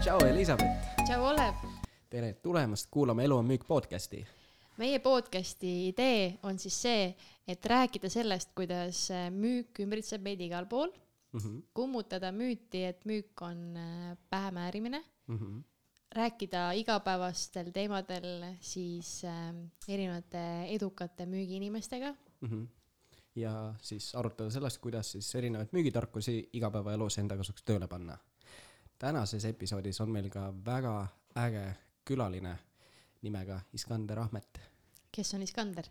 tšau, Elizabeth! tšau, Olev! tere tulemast kuulama Elu on müük podcasti. meie podcasti idee on siis see, et rääkida sellest, kuidas äh, müük ümbritseb meid igal pool mm, -hmm. kummutada müüti, et müük on äh, pähemäärimine mm, -hmm. rääkida igapäevastel teemadel siis äh, erinevate edukate müügiinimestega mm. -hmm. ja siis arutada sellest, kuidas siis erinevaid müügitarkusi igapäevaelus enda kasuks tööle panna. Tänases episoodis on meil ka väga äge külaline nimega Iskander Ahmet. kes on Iskander?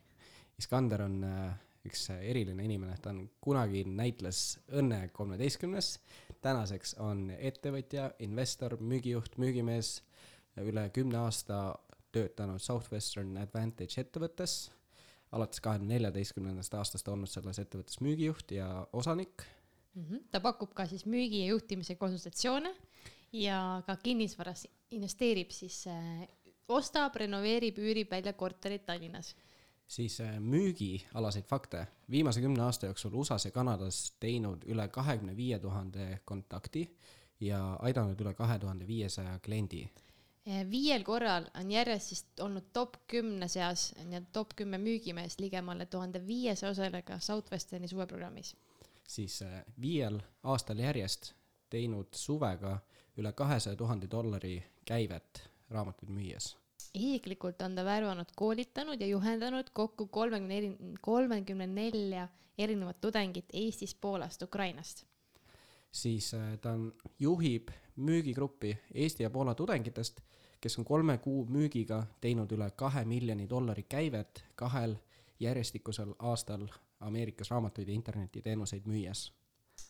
Iskander on äh, üks eriline inimene, ta on kunagi näitles Õnne kolmeteistkümnes, tänaseks on ettevõtja, investor, müügijuht, müügimees, üle kümne aasta töötanud Southwestern Advantage ettevõttes, alates kahe neljateistkümnendast aastast olnud selles ettevõttes müügijuht ja osanik mm. -hmm. ta pakub ka siis müügi ja juhtimise konsultatsioone ja ka kinnisvaras investeerib siis äh, ostab, renoveerib, üürib välja korterid Tallinnas. siis äh, müügialaseid fakte. viimase kümne aasta jooksul USA-s ja Kanadas teinud üle kahekümne viie tuhande kontakti ja aidanud üle kahe tuhande viiesaja kliendi. Äh, viiel korral on järjest siis olnud top kümne seas, nii-öelda top kümme müügimeest ligemale tuhande viiesaja osalejaga Southwesterni suveprogrammis. siis viiel aastal järjest teinud suvega üle kahesaja tuhande dollari käivet raamatuid müües. isiklikult on ta värvanud, koolitanud ja juhendanud kokku kolmekümne eri, kolmekümne nelja erinevat tudengit Eestist, Poolast, Ukrainast. siis äh, ta on, juhib müügigruppi Eesti ja Poola tudengitest, kes on kolme kuu müügiga teinud üle kahe miljoni dollari käivet kahel järjestikusel aastal Ameerikas raamatuid ja internetiteenuseid müües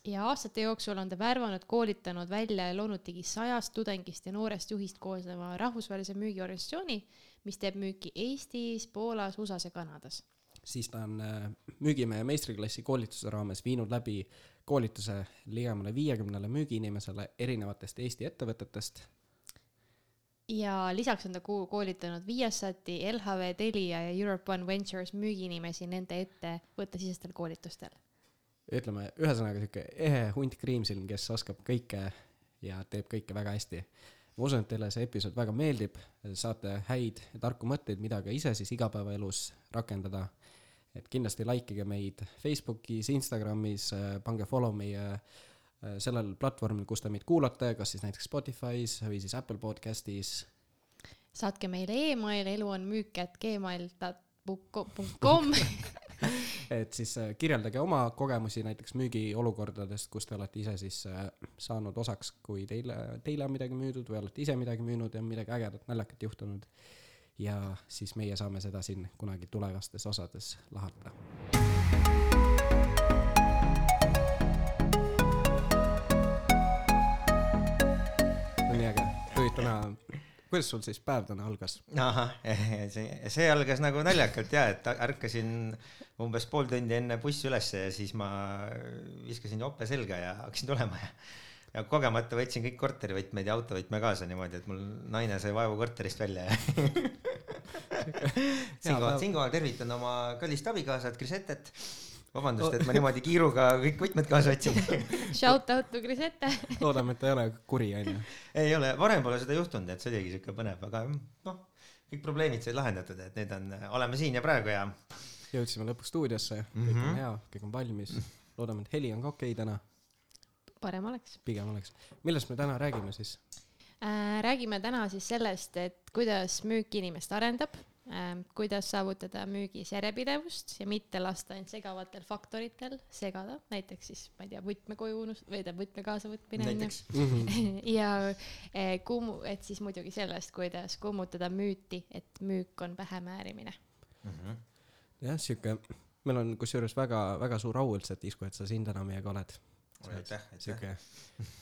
ja aastate jooksul on ta värvanud, koolitanud välja ja loonud ligi sajast tudengist ja noorest juhist koosneva rahvusvahelise müügiorganisatsiooni, mis teeb müüki Eestis, Poolas, USA-s ja Kanadas. siis ta on äh, müügimehe meistriklassi koolituse raames viinud läbi koolituse ligemale viiekümnele müügiinimesele erinevatest Eesti ettevõtetest. ja lisaks on ta koolitanud Viasati, LHV Telia ja Europe One Ventures müügiinimesi nende ettevõttesisestel koolitustel ütleme, ühesõnaga sihuke ehe hunt kriimsilm, kes oskab kõike ja teeb kõike väga hästi. ma usun, et teile see episood väga meeldib, saate häid ja tarku mõtteid, mida ka ise siis igapäevaelus rakendada. et kindlasti like ige meid Facebookis, Instagramis, pange follow meie sellel platvormil, kus te meid kuulate, kas siis näiteks Spotify's või siis Apple podcast'is. saatke meile email eluonmüük.gmail.com et siis äh, kirjeldage oma kogemusi näiteks müügiolukordadest, kus te olete ise siis äh, saanud osaks, kui teile, teile on midagi müüdud või olete ise midagi müünud ja midagi ägedat, naljakat juhtunud. ja siis meie saame seda siin kunagi tulevastes osades lahata. Kuidas sul siis päev täna algas? ahah, see, see algas nagu naljakalt ja, et ärkasin umbes pool tundi enne bussi ülesse ja siis ma viskasin jope selga ja hakkasin tulema ja ja kogemata võtsin kõik korterivõtmed ja autovõtme kaasa niimoodi, et mul naine sai vaevu korterist välja ja siinkohal, siinkohal tervitan oma kallist abikaasat Grisettet vabandust, et ma niimoodi kiiruga kõik võtmed kaasa võtsin Shout out to Grisette loodame, et ta ei ole kuri, onju. ei ole, varem pole seda juhtunud, et see oligi siuke põnev, aga noh, kõik probleemid said lahendatud, et nüüd on, oleme siin ja praegu ja. jõudsime lõpuks stuudiosse, kõik mm -hmm. on mhm. hea, kõik on valmis, loodame, et heli on ka okei okay täna. parem oleks. pigem oleks. millest me täna räägime siis äh,? räägime täna siis sellest, et kuidas müük inimest arendab kuidas saavutada müügis järjepidevust ja mitte lasta end segavatel faktoritel segada, näiteks siis ma ei tea, võtme koju unust- või tähendab võtme kaasavõtmine on ju. ja eh, kummu-, et siis muidugi sellest, kuidas kummutada müüti, et müük on pähemäärimine mm. -hmm. jah, sihuke, meil on kusjuures väga-väga suur au üldse, et Isku, et sa siin täna meiega oled. aitäh, aitäh. sihuke,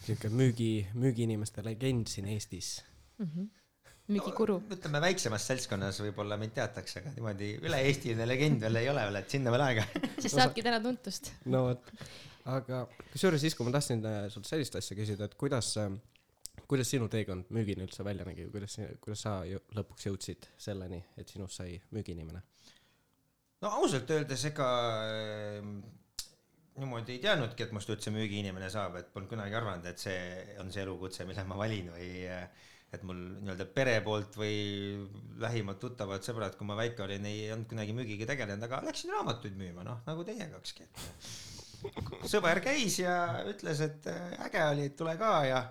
sihuke müügi, müügiinimeste legend siin Eestis mm. -hmm müügikuru no,. ütleme väiksemas seltskonnas võib-olla mind teatakse, aga niimoodi üle-eestiline legend veel ei ole veel, et sinna veel aega siis saabki täna tuntust. no vot, aga kusjuures siis, kui ma tahtsin äh, sult sellist asja küsida, et kuidas, äh, kuidas sinu teekond müügini üldse välja nägi, kuidas, kuidas sa lõpuks jõudsid selleni, et sinust sai müügiinimene? no ausalt öeldes, ega äh, niimoodi ei teadnudki, et must üldse müügiinimene saab, et polnud kunagi arvanud, et see on see elukutse, mille ma valin või et mul nii-öelda pere poolt või lähimad tuttavad sõbrad, kui ma väike olin, ei olnud kunagi müügiga tegelenud, aga läksin raamatuid müüma, noh nagu teie kakski. sõber käis ja ütles, et äge oli, tule ka ja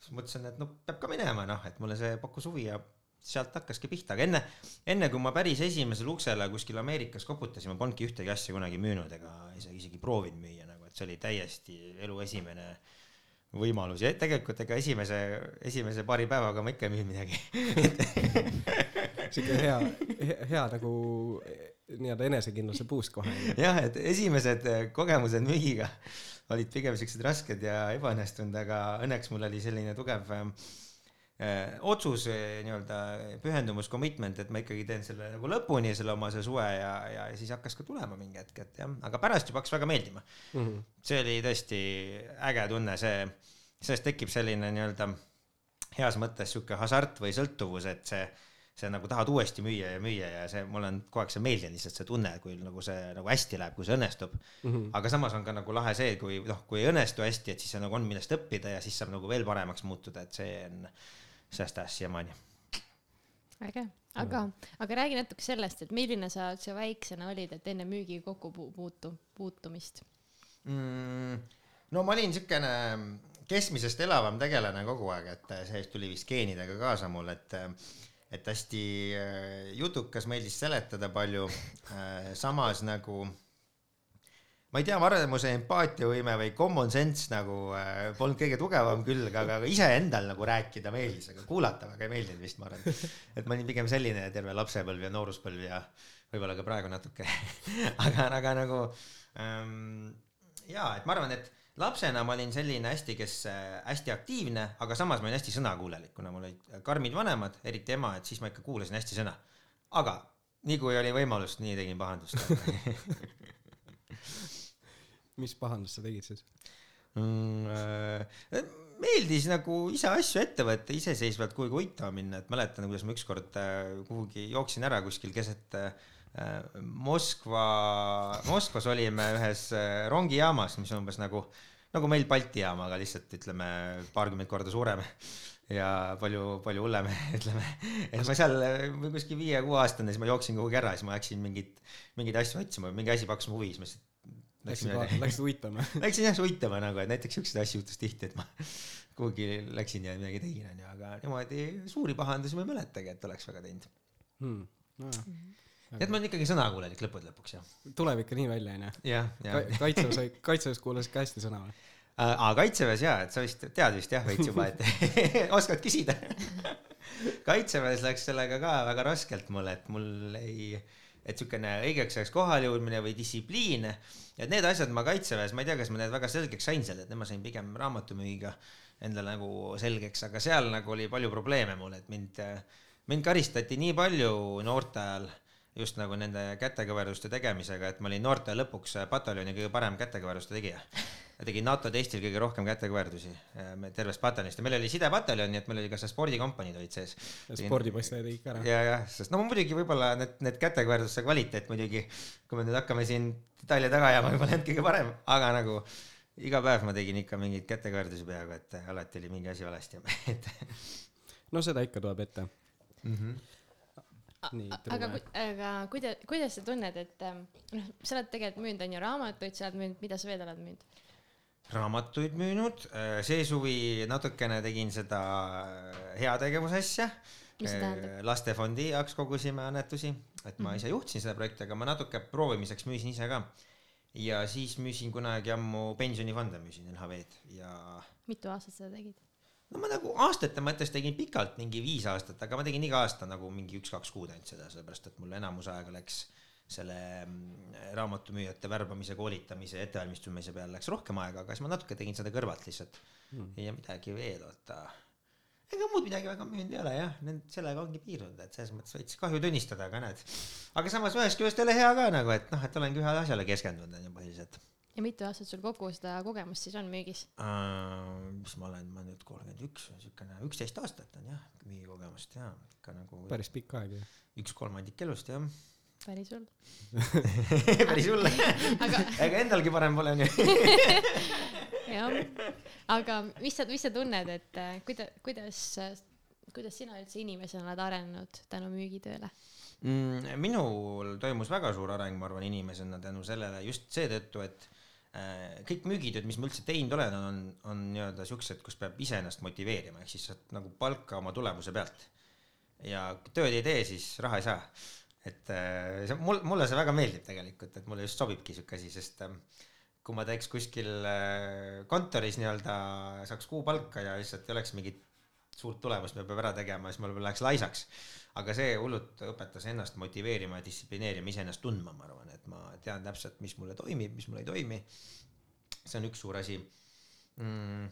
siis mõtlesin, et no peab ka minema, noh, et mulle see pakkus huvi ja sealt hakkaski pihta, aga enne, enne kui ma päris esimesele uksele kuskil Ameerikas koputasin, ma polnudki ühtegi asja kunagi müünud ega isegi, isegi proovinud müüa nagu, et see oli täiesti elu esimene võimalus ja tegelikult ega esimese, esimese paari päevaga ma ikka ei müünud midagi sihuke hea, hea, hea nagu nii-öelda enesekindluse boost kohe. jah, et esimesed kogemused müügiga olid pigem siuksed rasked ja ebaõnnestunud, aga õnneks mul oli selline tugev Äh, otsus, äh, nii-öelda pühendumus, commitment, et ma ikkagi teen selle nagu lõpuni, selle oma see suve ja, ja siis hakkas ka tulema mingi hetk, et jah, aga pärast juba hakkas väga meeldima mm. -hmm. see oli tõesti äge tunne, see, sellest tekib selline nii-öelda heas mõttes sihuke hasart või sõltuvus, et see, see nagu tahad uuesti müüa ja müüa ja see, mulle on kogu aeg see meeldinud lihtsalt see tunne, kui nagu see nagu hästi läheb, kui see õnnestub mm. -hmm. aga samas on ka nagu lahe see, kui noh, kui ei õnnestu hästi, et siis nagu on millest õppida ja siis saab nagu veel paremaks muutuda, et see on sellest ajast siiamaani. äge, aga, aga räägi natuke sellest, et milline sa üldse väiksena olid, et enne müügiga kokku puutu, puutumist mm,? no ma olin siukene keskmisest elavam tegelane kogu aeg, et see tuli vist geenidega kaasa mul, et et hästi äh, jutukas, meeldis seletada palju, äh, samas nagu ma ei tea, varemuse empaatiavõime või common sense nagu äh, polnud kõige tugevam külg, aga, aga iseendal nagu rääkida meeldis, aga kuulata väga ei meeldinud vist, ma arvan. et ma olin pigem selline terve lapsepõlv ja nooruspõlv ja võib-olla ka praegu natuke aga, aga nagu ähm, jaa, et ma arvan, et lapsena ma olin selline hästi, kes äh, hästi aktiivne, aga samas ma olin hästi sõnakuulelik, kuna mul olid karmid vanemad, eriti ema, et siis ma ikka kuulasin hästi sõna. aga nii kui oli võimalust, nii tegin pahandust mis pahandust sa tegid siis mm,? Äh, meeldis nagu ise asju ette võtta, iseseisvalt kuhugi uitama minna, et mäletan, kuidas ma ükskord äh, kuhugi jooksin ära kuskil keset äh, Moskva, Moskvas olime ühes äh, rongijaamas, mis on umbes nagu, nagu meil Balti jaam, aga lihtsalt ütleme paarkümmend korda suurem ja palju, palju hullem, ütleme. et ma seal kuskil viie-kuueaastane, siis ma jooksin kuhugi ära, siis ma läksin mingit, mingeid asju otsima, mingi asi pakkus mu huvi, siis ma lihtsalt Läksid, läksid uitama Läksin jah uitama nagu, et näiteks siukseid asju juhtus tihti, et ma kuhugi läksin ja midagi tegin, onju, aga niimoodi suuri pahandusi ma ei mäletagi, et oleks väga teinud hmm.. No, et ma olen ikkagi sõnakuulelik lõppude lõpuks jah. tuleb ikka nii välja onju. jah, jah. kaitseväes, kaitseväes kuulasid ka hästi sõna või? aa, kaitseväes jaa, et sa vist tead vist jah veits juba, et oskad küsida kaitseväes läks sellega ka väga raskelt mul, et mul ei, et siukene õigeks ajaks kohale jõudmine või distsipliin et need asjad ma kaitseväes, ma ei tea, kas ma need väga selgeks sain seal, et ma sain pigem raamatumüügiga endale nagu selgeks, aga seal nagu oli palju probleeme mul, et mind, mind karistati nii palju noorte ajal just nagu nende kätekõverduste tegemisega, et ma olin noorte lõpuks pataljoni kõige parem kätekõverduste tegija tegin NATO-d Eestil kõige rohkem kätekõverdusi tervest pataljonist ja meil oli sidepataljon, nii et meil oli ka see spordikompaniid olid sees. spordipoiss tegid ikka ära. ja, jah, sest no muidugi võib-olla need, need kätekõverduste kvaliteet muidugi, kui me nüüd hakkame siin detaile taga ajama, võib-olla ei olnud kõige parem, aga nagu iga päev ma tegin ikka mingeid kätekõverdusi peaaegu, et alati oli mingi asi valesti et no seda ikka tuleb ette mm. -hmm nii, aga, aga kuidas, kuidas sa tunned, et noh, sa oled tegelikult müünud on ju raamatuid, sa oled müünud, mida sa veel oled müünud? raamatuid müünud, äh, see suvi natukene tegin seda äh, heategevusasja. Äh, lastefondi jaoks kogusime annetusi, et ma mm -hmm. ise juhtisin seda projekti, aga ma natuke proovimiseks müüsin ise ka. ja siis müüsin kunagi ammu pensionifonde, müüsin LHV-d ja. mitu aastat seda tegid? No ma nagu aastate mõttes tegin pikalt, mingi viis aastat, aga ma tegin iga aasta nagu mingi üks-kaks kuud ainult seda, sellepärast et mul enamus aega läks selle mm, raamatumüüjate värbamise, koolitamise, ettevalmistamise peale läks rohkem aega, aga siis ma natuke tegin seda kõrvalt lihtsalt mm.. ja midagi veel, oota. ega muud midagi väga müünud ei ole jah, sellega ongi piirdunud, et selles mõttes veits kahju tunnistada, aga näed. aga samas ühest küljest jälle hea ka nagu, et noh, et olengi ühele asjale keskendunud on ju põhiliselt. Ja mitu aastat sul kokku seda kogemust siis on müügis uh,? mis ma olen, ma nüüd kolmkümmend üks, siukene üksteist aastat on jah, müügikogemust ja ikka nagu. päris pikk aeg ju. üks kolmandik elust jah päris hull. päris hull. aga ega endalgi parem pole onju. jah, aga mis sa, mis sa tunned, et äh, kuida-, kuidas, kuidas sina üldse inimesena oled arenenud tänu müügitööle? mm,. minul toimus väga suur areng, ma arvan, inimesena tänu sellele just seetõttu, et kõik müügitööd, mis ma üldse teinud olen, on, on nii-öelda siuksed, kus peab iseennast motiveerima, ehk siis saad nagu palka oma tulemuse pealt. ja kui tööd ei tee, siis raha ei saa. et äh, see mul, mulle see väga meeldib tegelikult, et mulle just sobibki siuke asi, sest äh, kui ma teeks kuskil äh, kontoris nii-öelda, saaks kuupalka ja lihtsalt ei oleks mingit suurt tulemust, mida peab ära tegema, siis ma võib-olla läheks laisaks aga see hullult õpetas ennast motiveerima ja distsiplineerima, iseennast tundma, ma arvan, et ma tean täpselt, mis mulle toimib, mis mulle ei toimi. see on üks suur asi mm..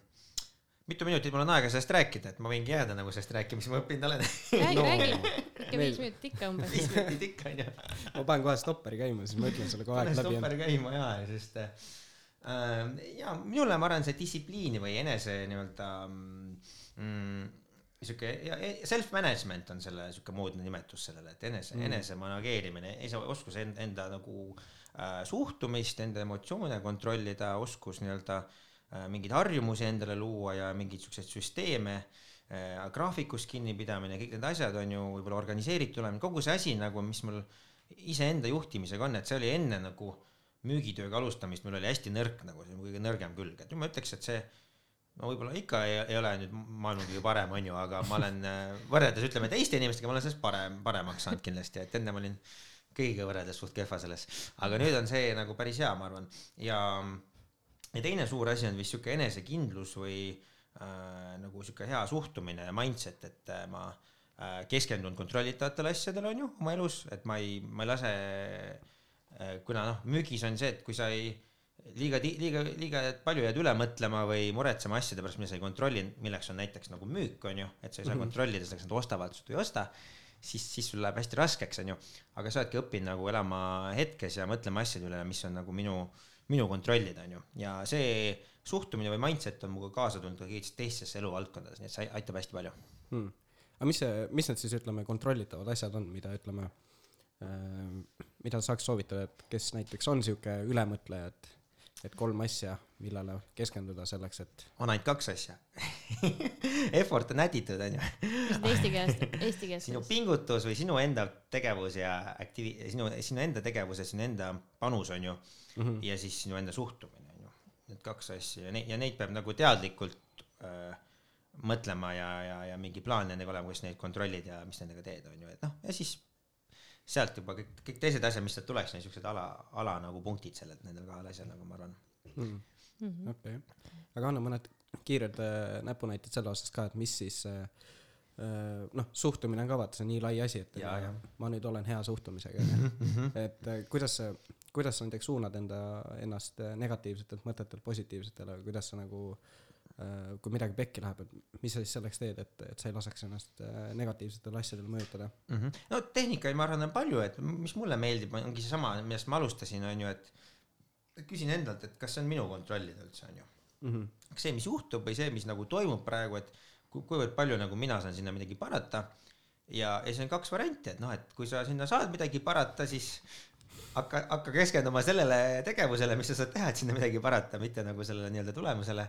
mitu minutit mul on aega sellest rääkida, et ma võingi jääda nagu sellest rääkima, mis ma õppinud olen. räägi No. räägi, ikka viis minutit ikka umbes. viis minutit ikka onju. ma panen kohe stopperi käima, siis ma ütlen sulle kogu aeg pane läbi. stopper käima ja, sest äh, ja minule ma arvan, see distsipliini või enese nii-öelda mm, sihuke self-management on selle sihuke moodne nimetus sellele, et enese mm., enese manageerimine, oskus enda, nagu äh, suhtumist, enda emotsioone kontrollida, oskus nii-öelda äh, mingeid harjumusi endale luua ja mingeid siukseid süsteeme äh, graafikust kinnipidamine, kõik need asjad on ju võib-olla organiseeritud olemine, kogu see asi nagu, mis mul iseenda juhtimisega on, et see oli enne nagu müügitööga alustamist, mul oli hästi nõrk nagu see on kõige nõrgem külg, et ma ütleks, et see no võib-olla ikka ei, ei ole nüüd maailma kõige parem, on ju, aga ma olen äh, võrreldes ütleme teiste inimestega, ma olen sellest parem, paremaks saanud kindlasti, et enne ma olin kõigiga võrreldes suht kehva selles, aga nüüd on see nagu päris hea, ma arvan, ja ja teine suur asi on vist sihuke enesekindlus või äh, nagu sihuke hea suhtumine ja mindset, et äh, ma äh, keskendun kontrollitavatele asjadele, on ju, oma elus, et ma ei, ma ei lase äh, kuna noh, müügis on see, et kui sa ei liiga, liiga, liiga palju jääd üle mõtlema või muretsema asjade pärast, mida sa ei kontrolli, milleks on näiteks nagu müük, on ju, et sa ei saa mm -hmm. kontrollida kas nad ostavad sult või ei osta, siis, siis sul läheb hästi raskeks, on ju. aga sa oledki õppinud nagu elama hetkes ja mõtlema asjade üle, mis on nagu minu, minu kontrollida, on ju. ja see suhtumine või mindset on minuga kaasa tulnud ka kõigis teistes eluvaldkondades, nii et see aitab hästi palju. hmm.. aga mis see, mis need siis ütleme, kontrollitavad asjad on, mida ütleme äh,, mida saaks soovitada, et kes näiteks on sihuke ülemõtleja, et, et kolm asja, millele keskenduda selleks, et on ainult kaks asja. Effort on attitude on ju. mis need eesti keeles, eesti keeles sinu pingutus või sinu enda tegevus ja aktiivi-, sinu, sinu enda tegevus ja sinu enda panus on ju mm. -hmm. ja siis sinu enda suhtumine on ju. Need kaks asja ja neid, ja neid peab nagu teadlikult äh, mõtlema ja, ja, ja mingi plaan nendega olema, kuidas neid kontrollid ja mis nendega teed, on ju, et noh, ja siis sealt juba kõik, kõik teised asjad, mis sealt tuleks, niisugused ala, ala nagu punktid sellelt nendel kahel asjal nagu ma arvan. Mm. Mhm. okei okay., aga anna mõned kiired äh, näpunäited selle osas ka, et mis siis äh, äh, noh, suhtumine on ka vaata, see on nii lai asi, et Jaa, ma, jah. ma nüüd olen hea suhtumisega, onju. et äh, kuidas sa, kuidas sa näiteks suunad enda, ennast äh, negatiivsetelt mõtetelt positiivsetele, kuidas sa nagu äh, kui midagi pekki läheb, et mis sa siis selleks teed, et, et sa ei laseks ennast äh, negatiivsetele asjadele mõjutada mm. -hmm. no tehnikaid ma arvan on palju, et mis mulle meeldib, ongi seesama, millest ma alustasin, on ju, et küsin endalt, et kas see on minu kontrollida üldse, on ju. mm? -hmm. kas see, mis juhtub või see, mis nagu toimub praegu, et ku- kuivõrd palju nagu mina saan sinna midagi parata ja, ja siis on kaks varianti, et noh, et kui sa sinna saad midagi parata, siis hakka, hakka keskenduma sellele tegevusele, mis sa saad teha, et sinna midagi parata, mitte nagu sellele nii-öelda tulemusele.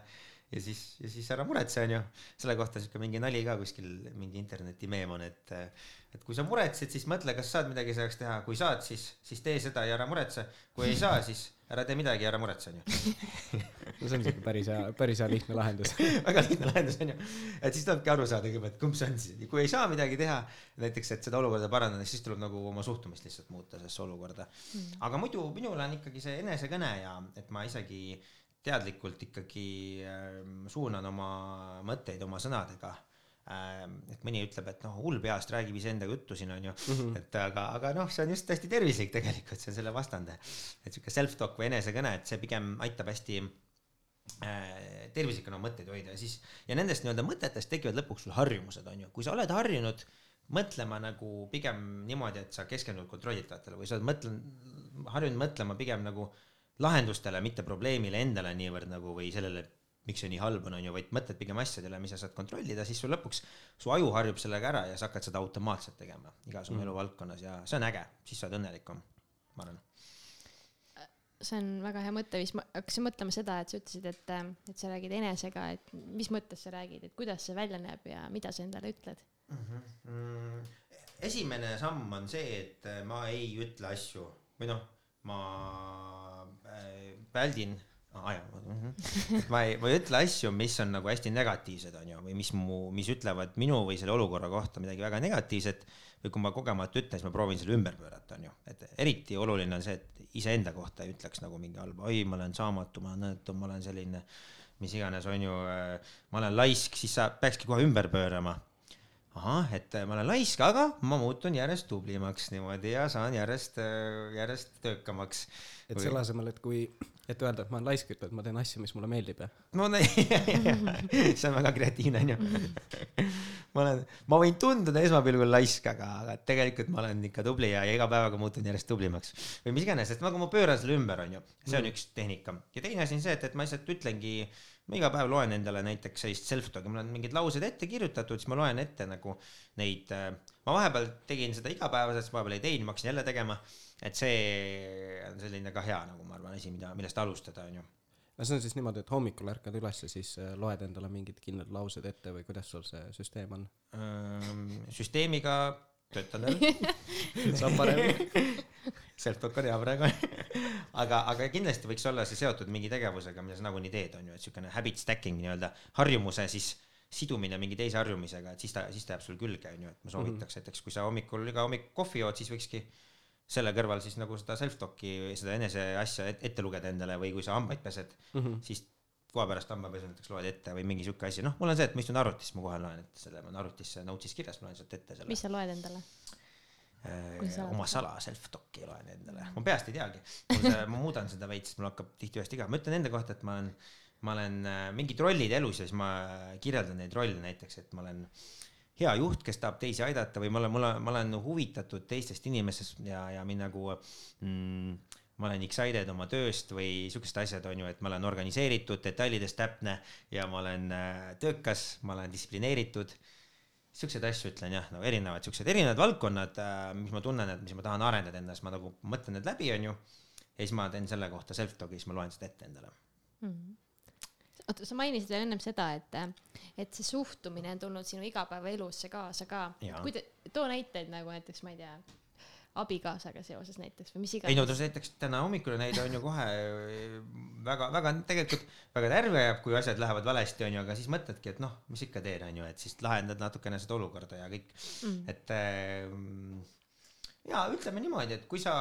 Ja siis, ja siis ära muretse, onju. selle kohta siuke mingi nali ka kuskil, mingi internetimeem on, et, et kui sa muretsed, siis mõtle, kas saad midagi selleks teha, kui saad, siis, siis tee seda ja ära muretse. kui ei saa, siis ära tee midagi ja ära muretse, onju. no see on siuke päris hea, päris hea lihtne lahendus. väga lihtne lahendus onju, et siis tulebki aru saada kõigepealt, kumb see on siis, kui ei saa midagi teha, näiteks, et seda olukorda parandada, siis tuleb nagu oma suhtumist lihtsalt muuta sellesse olukorda. aga muidu minul on ikkagi see enesekõne ja et ma isegi teadlikult ikkagi ähm, suunan oma mõtteid oma sõnadega ähm,. et mõni ütleb, et noh, hull peast räägib iseendaga juttu siin onju, et aga, aga noh, see on just hästi tervislik tegelikult, see on selle vastande. et sihuke self-talk või enesekõne, et see pigem aitab hästi äh, tervislikuna mõtteid hoida ja siis ja nendest nii-öelda mõtetest tekivad lõpuks sul harjumused on ju, kui sa oled harjunud mõtlema nagu pigem niimoodi, et sa keskendud kontrollitavatele või sa oled mõtlen-, harjunud mõtlema pigem nagu lahendustele, mitte probleemile endale niivõrd nagu või sellele miks see nii halb on, on ju, vaid mõtled pigem asjadele, mida sa saad kontrollida, siis sul lõpuks, su aju harjub sellega ära ja sa hakkad seda automaatselt tegema igas oma mm. eluvaldkonnas ja see on äge, siis sa oled õnnelikum, ma arvan see on väga hea mõtteviis, ma hakkasin mõtlema seda, et sa ütlesid, et, et sa räägid enesega, et mis mõttes sa räägid, et kuidas see välja näeb ja mida sa endale ütled mm? -hmm. esimene samm on see, et ma ei ütle asju või noh, ma väldin ah, mm -hmm. et ma ei, ma ei ütle asju, mis on nagu hästi negatiivsed, on ju, või mis mu, mis ütlevad minu või selle olukorra kohta midagi väga negatiivset või kui ma kogemata ütlen, siis ma proovin selle ümber pöörata, on ju, et eriti oluline on see, et iseenda kohta ei ütleks nagu mingi halba, oi, ma olen saamatu, ma olen nõetu, ma olen selline, mis iganes, on ju, äh, ma olen laisk, siis sa peakski kohe ümber pöörama. Ahah, et äh, ma olen laisk, aga ma muutun järjest tublimaks niimoodi ja saan järjest, äh, järjest töökamaks. et selle asemel, et kui et öelda, et ma olen laisk, ütled, ma teen asju, mis mulle meeldib ja. no see on väga kreatiivne onju. ma olen, ma võin tunduda esmapilgul laisk, aga, aga tegelikult ma olen ikka tubli ja, ja iga päevaga muutun järjest tublimaks. või mis iganes, et nagu ma pööran selle ümber onju, see on mm. üks tehnika. ja teine asi on see, et, et ma lihtsalt ütlengi, ma iga päev loen endale näiteks sellist self-talk'i, mul on mingid laused ette kirjutatud, siis ma loen ette nagu neid, ma vahepeal tegin seda igapäevaselt, vahepeal ei teinud, ma hakkasin jälle tegema et see on selline ka hea nagu ma arvan asi, mida, millest alustada, on ju. no see on siis niimoodi, et hommikul ärkad üles ja siis äh, loed endale mingid kindlad laused ette või kuidas sul see süsteem on? süsteemiga töötan veel saab paremini Self-talk on hea praegu aga, aga kindlasti võiks olla see seotud mingi tegevusega, mida sa nagunii teed, on ju, et siukene habit stacking nii-öelda harjumuse siis sidumine mingi teise harjumisega, et siis ta, siis ta jääb sul külge, on ju, et ma soovitaks mm, -hmm. näiteks kui sa hommikul iga hommik kohvi jood, siis võikski selle kõrval siis nagu seda self-talk'i, seda enese asja ette lugeda endale või kui sa hambaid pesed mm, -hmm. siis kohe pärast hambapesu näiteks loed ette või mingi sihuke asi, noh, mul on see, et ma istun arvutis, ma kohe loen ette selle, ma olen arvutisse notes'is kirjas, ma loen sealt ette selle. mis sa loed endale? Äh, oma sala self-talk'i loen endale, ma peast ei teagi, ma muudan seda veits, mul hakkab tihti ühest igav, ma ütlen enda kohta, et ma olen, ma olen äh, mingid rollid elus ja siis ma kirjeldan neid rolle näiteks, et ma olen äh, hea juht, kes tahab teisi aidata või ma olen, mul on, ma olen huvitatud teistest inimestest ja, ja mind nagu mm, ma olen excited oma tööst või siuksed asjad on ju, et ma olen organiseeritud, detailides täpne ja ma olen äh, töökas, ma olen distsiplineeritud. siukseid asju ütlen jah, nagu erinevad siuksed erinevad valdkonnad, äh, mis ma tunnen, et mis ma tahan arendada endas, ma nagu mõtlen need läbi, on ju. ja siis ma teen selle kohta self-talk'i, siis ma loen seda ette endale mm. -hmm oota, sa mainisid veel ennem seda, et, et see suhtumine on tulnud sinu igapäevaelusse kaasa ka. kui te, too näiteid nagu näiteks, ma ei tea, abikaasaga seoses näiteks või mis iganes. ei no näiteks täna hommikul näide on ju kohe väga, väga tegelikult väga närvi ajab, kui asjad lähevad valesti, on ju, aga siis mõtledki, et noh, mis ikka teen, on ju, et siis lahendad natukene seda olukorda ja kõik mm., et äh, ja ütleme niimoodi, et kui sa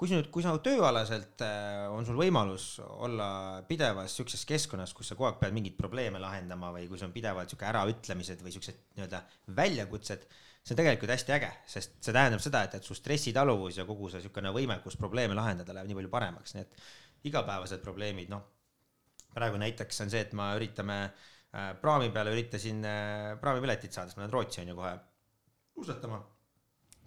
kui sa nüüd, kui sa tööalaselt äh, on sul võimalus olla pidevas siukses keskkonnas, kus sa kogu aeg pead mingeid probleeme lahendama või kui sul on pidevalt siuke äraütlemised või siuksed nii-öelda väljakutsed, see on tegelikult hästi äge, sest see tähendab seda, et, et su stressitaluvus ja kogu see siukene võimekus probleeme lahendada läheb nii palju paremaks, nii et igapäevased probleemid, noh, praegu näiteks on see, et ma üritame äh, praami peale üritasin äh, praamipiletit saada, sest ma lähen Rootsi on ju kohe suusatama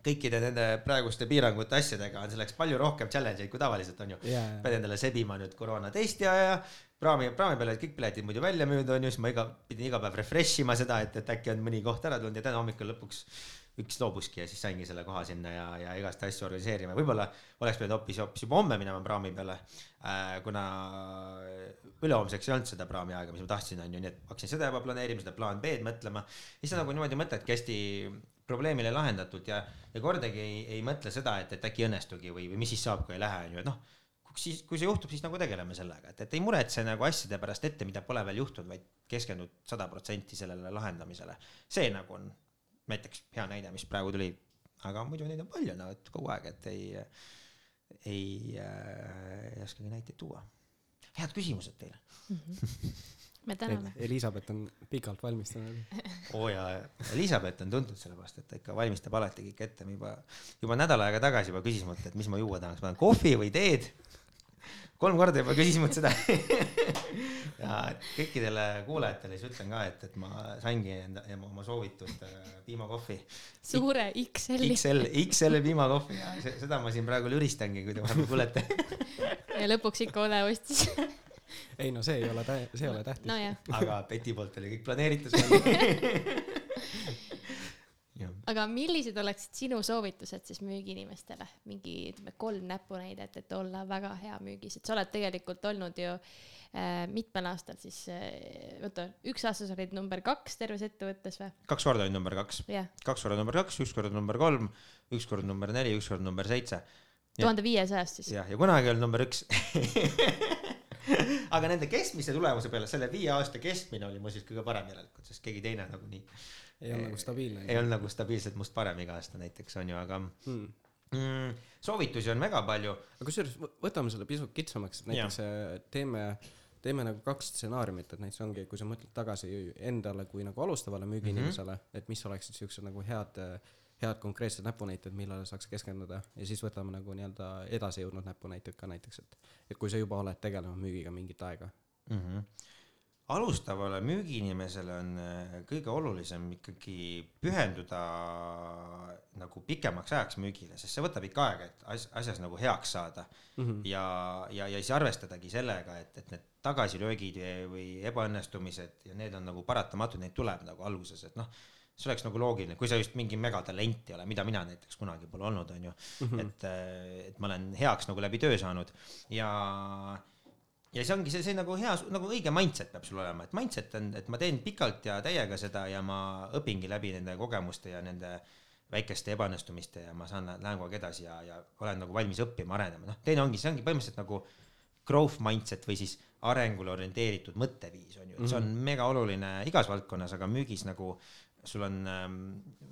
kõikide nende praeguste piirangute asjadega on selleks palju rohkem challenge eid kui tavaliselt on ju. Yeah.. pead endale sebima nüüd koroonatesti ja, ja praami, praami peale kõik piletid muidu välja müünud on ju, siis ma iga, pidin iga päev refresh ima seda, et, et äkki on mõni koht ära tulnud ja täna hommikul lõpuks üks loobuski ja siis saingi selle koha sinna ja, ja igast asju organiseerima, võib-olla oleks pidanud hoopis, hoopis juba homme minema praami peale äh,. kuna ülehomseks ei olnud seda praami aega, mis ma tahtsin, on ju, nii et hakkasin seda juba planeerima, seda plaan B-d mõtlema. siis sa nagu niimoodi mõtledki hästi probleemile lahendatult ja, ja kordagi ei, ei mõtle seda, et, et äkki õnnestugi või, või mis siis saab, kui ei lähe, on ju, et noh, siis, kui see juhtub, siis nagu tegeleme sellega, et, et ei muretse nagu asjade pärast ette, mida pole veel juhtunud, vaid keskendud sada protsenti sellele lahendamisele. see nagu on näiteks hea näide, mis praegu tuli, aga muidu neid on palju, no et kogu aeg, et ei, ei äh,, ei oskagi näiteid tuua. head küsimused teile mm. -hmm me täname. Elizabeth on pikalt valmistanud. oo jaa, Elizabeth on tuntud sellepärast, et ta ikka valmistab alati kõik ette, juba, juba nädal aega tagasi juba küsis mult, et mis ma juua tahaks, ma tahan kohvi või teed. Kolm korda juba küsis mult seda ja kõikidele kuulajatele siis ütlen ka, et, et ma saingi enda, oma soovitud äh, piimakohvi. suure XL-i. XL, XL piimakohvi ja seda ma siin praegu lüristangi, kui te vahepeal kuulete ja lõpuks ikka Ole ostis ei no see ei ole tä-, see ei ole tähtis. nojah, aga Beti poolt oli kõik planeeritud. aga millised oleksid sinu soovitused siis müügiinimestele, mingi ütleme kolm näpunäidet, et olla väga hea müügis, et sa oled tegelikult olnud ju äh, mitmel aastal siis äh,, oota, üks aasta sa olid number kaks terves ettevõttes või? kaks korda oli number kaks, jah, kaks korda number kaks, üks kord number kolm, üks kord number neli, üks kord number seitse. Tuhande viiesajast siis. jah, ja kunagi olnud number üks. aga nende keskmise tulemuse peale, selle viie aasta keskmine oli muuseas kõige parem järelikult, sest keegi teine nagunii ei olnud nagu stabiilne. ei olnud nagu stabiilselt must parem iga aasta näiteks on ju, aga hmm.. mm, soovitusi on väga palju. aga kusjuures võ- võtame selle pisut kitsamaks, et näiteks äh, teeme, teeme nagu kaks stsenaariumit, et näiteks ongi, kui sa mõtled tagasi endale kui nagu alustavale müügiinimesele mm, -hmm. et mis oleksid siuksed nagu head, head konkreetsed näpunäited, millele saaks keskenduda ja siis võtame nagu nii-öelda edasi jõudnud näpunäited ka näiteks, et, et kui sa juba oled tegelenud müügiga mingit aega. mm. -hmm. Alustavale müügiinimesele on äh, kõige olulisem ikkagi pühenduda nagu pikemaks ajaks müügile, sest see võtab ikka aega, et as- asjas nagu heaks saada Mm -hmm. ja, ja, ja siis arvestadagi sellega, et, et need tagasilöögid või ebaõnnestumised ja need on nagu paratamatud, neid tuleb nagu alguses, et noh, see oleks nagu loogiline, kui sa just mingi megatalent ei ole, mida mina näiteks kunagi pole olnud, on ju mm, -hmm. et, et ma olen heaks nagu läbi töö saanud ja ja see ongi see, see nagu hea, nagu õige mindset peab sul olema, et mindset on, et ma teen pikalt ja täiega seda ja ma õpingi läbi nende kogemuste ja nende väikeste ebaõnnestumiste ja ma saan, lähen kogu aeg edasi ja, ja olen nagu valmis õppima, arenema, noh, teine ongi, see ongi põhimõtteliselt nagu growth mindset või siis arengule orienteeritud mõtteviis on ju, et see on mega oluline igas valdkonnas, aga müügis nagu sul on ähm,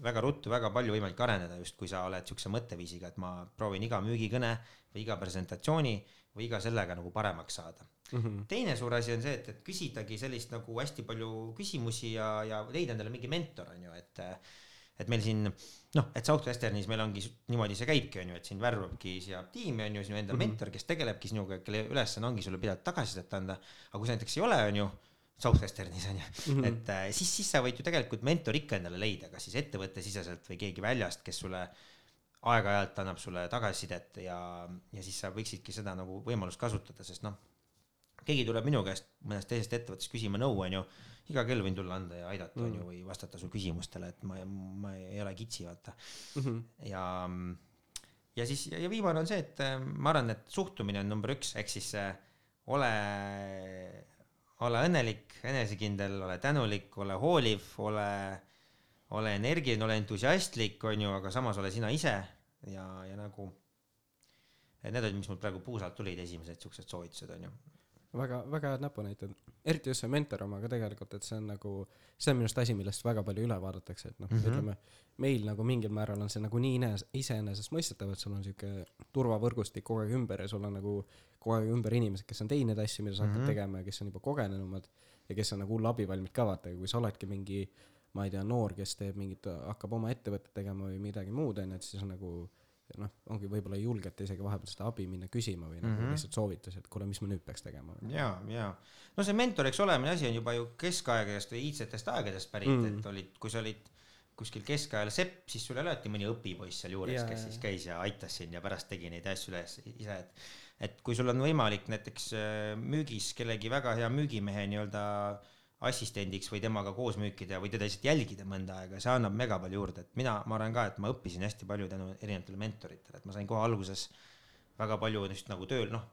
väga ruttu väga palju võimalik areneda just, kui sa oled siukse mõtteviisiga, et ma proovin iga müügikõne või iga presentatsiooni või iga sellega nagu paremaks saada Mm -hmm. teine suur asi on see, et, et küsidagi sellist nagu hästi palju küsimusi ja, ja leida endale mingi mentor on ju, et et meil siin noh, et Southwesternis meil ongi niimoodi see käibki, on ju, et sind värvabki siia tiimi on ju sinu enda mm -hmm. mentor, kes tegelebki sinuga, kelle ülesanne ongi sulle pidevalt tagasisidet anda. aga kui sa näiteks ei ole, on ju, Southwesternis on ju mm, -hmm. et äh, siis, siis sa võid ju tegelikult mentori ikka endale leida, kas siis ettevõttesiseselt või keegi väljast, kes sulle aeg-ajalt annab sulle tagasisidet ja, ja siis sa võiksidki seda nagu võimalust kasutada, sest noh, keegi tuleb minu käest mõnest teisest ettevõttest küsima nõu, onju, iga kell võin tulla anda ja aidata, onju, või vastata su küsimustele, et ma, ma ei ole kitsi, vaata. ja, ja siis, ja viimane on see, et äh, ma arvan, et suhtumine on number üks, ehk siis äh, ole, ole õnnelik, enesekindel, ole tänulik, ole hooliv, ole, ole energiline, ole entusiastlik, onju, aga samas ole sina ise ja, ja nagu need olid, mis mul praegu puusalt tulid, esimesed siuksed soovitused onju. väga, väga head näpunäited, eriti just see mentor oma ka tegelikult, et see on nagu, see on minu arust asi, millest väga palju üle vaadatakse, et noh mm. -hmm. ütleme meil nagu mingil määral on see nagu nii ines-, iseenesestmõistetav, et sul on siuke turvavõrgustik kogu aeg ümber ja sul on nagu kogu aeg ümber inimesed, kes on teinud asju, mida sa hakkad mm. -hmm. tegema ja kes on juba kogenenumad ja kes on nagu hull abivalmid ka vaata, kui sa oledki mingi ma ei tea, noor, kes teeb mingit, hakkab oma ettevõtet tegema või midagi muud, onju, et siis on nagu noh, ongi võib-olla ei julgeta isegi vahepeal seda abi minna küsima või nagu mm. -hmm. lihtsalt soovitusi, et kuule, mis ma nüüd peaks tegema. ja, ja no see mentoriks olemine asi on juba ju keskaegadest või iidsetest aegadest pärit Mm. mm., et olid, kui sa olid kuskil keskajal sepp, siis sul oli alati mõni õpipoiss seal juures kes siis käis ja aitas sind ja pärast tegi neid asju üles ise, et et kui sul on võimalik näiteks äh, müügis kellegi väga hea müügimehe nii-öelda assistendiks või temaga koos müükida või teda lihtsalt jälgida mõnda aega, see annab mega palju juurde, et mina, ma arvan ka, et ma õppisin hästi palju tänu erinevatele mentoritele, et ma sain kohe alguses väga palju just nagu tööl, noh,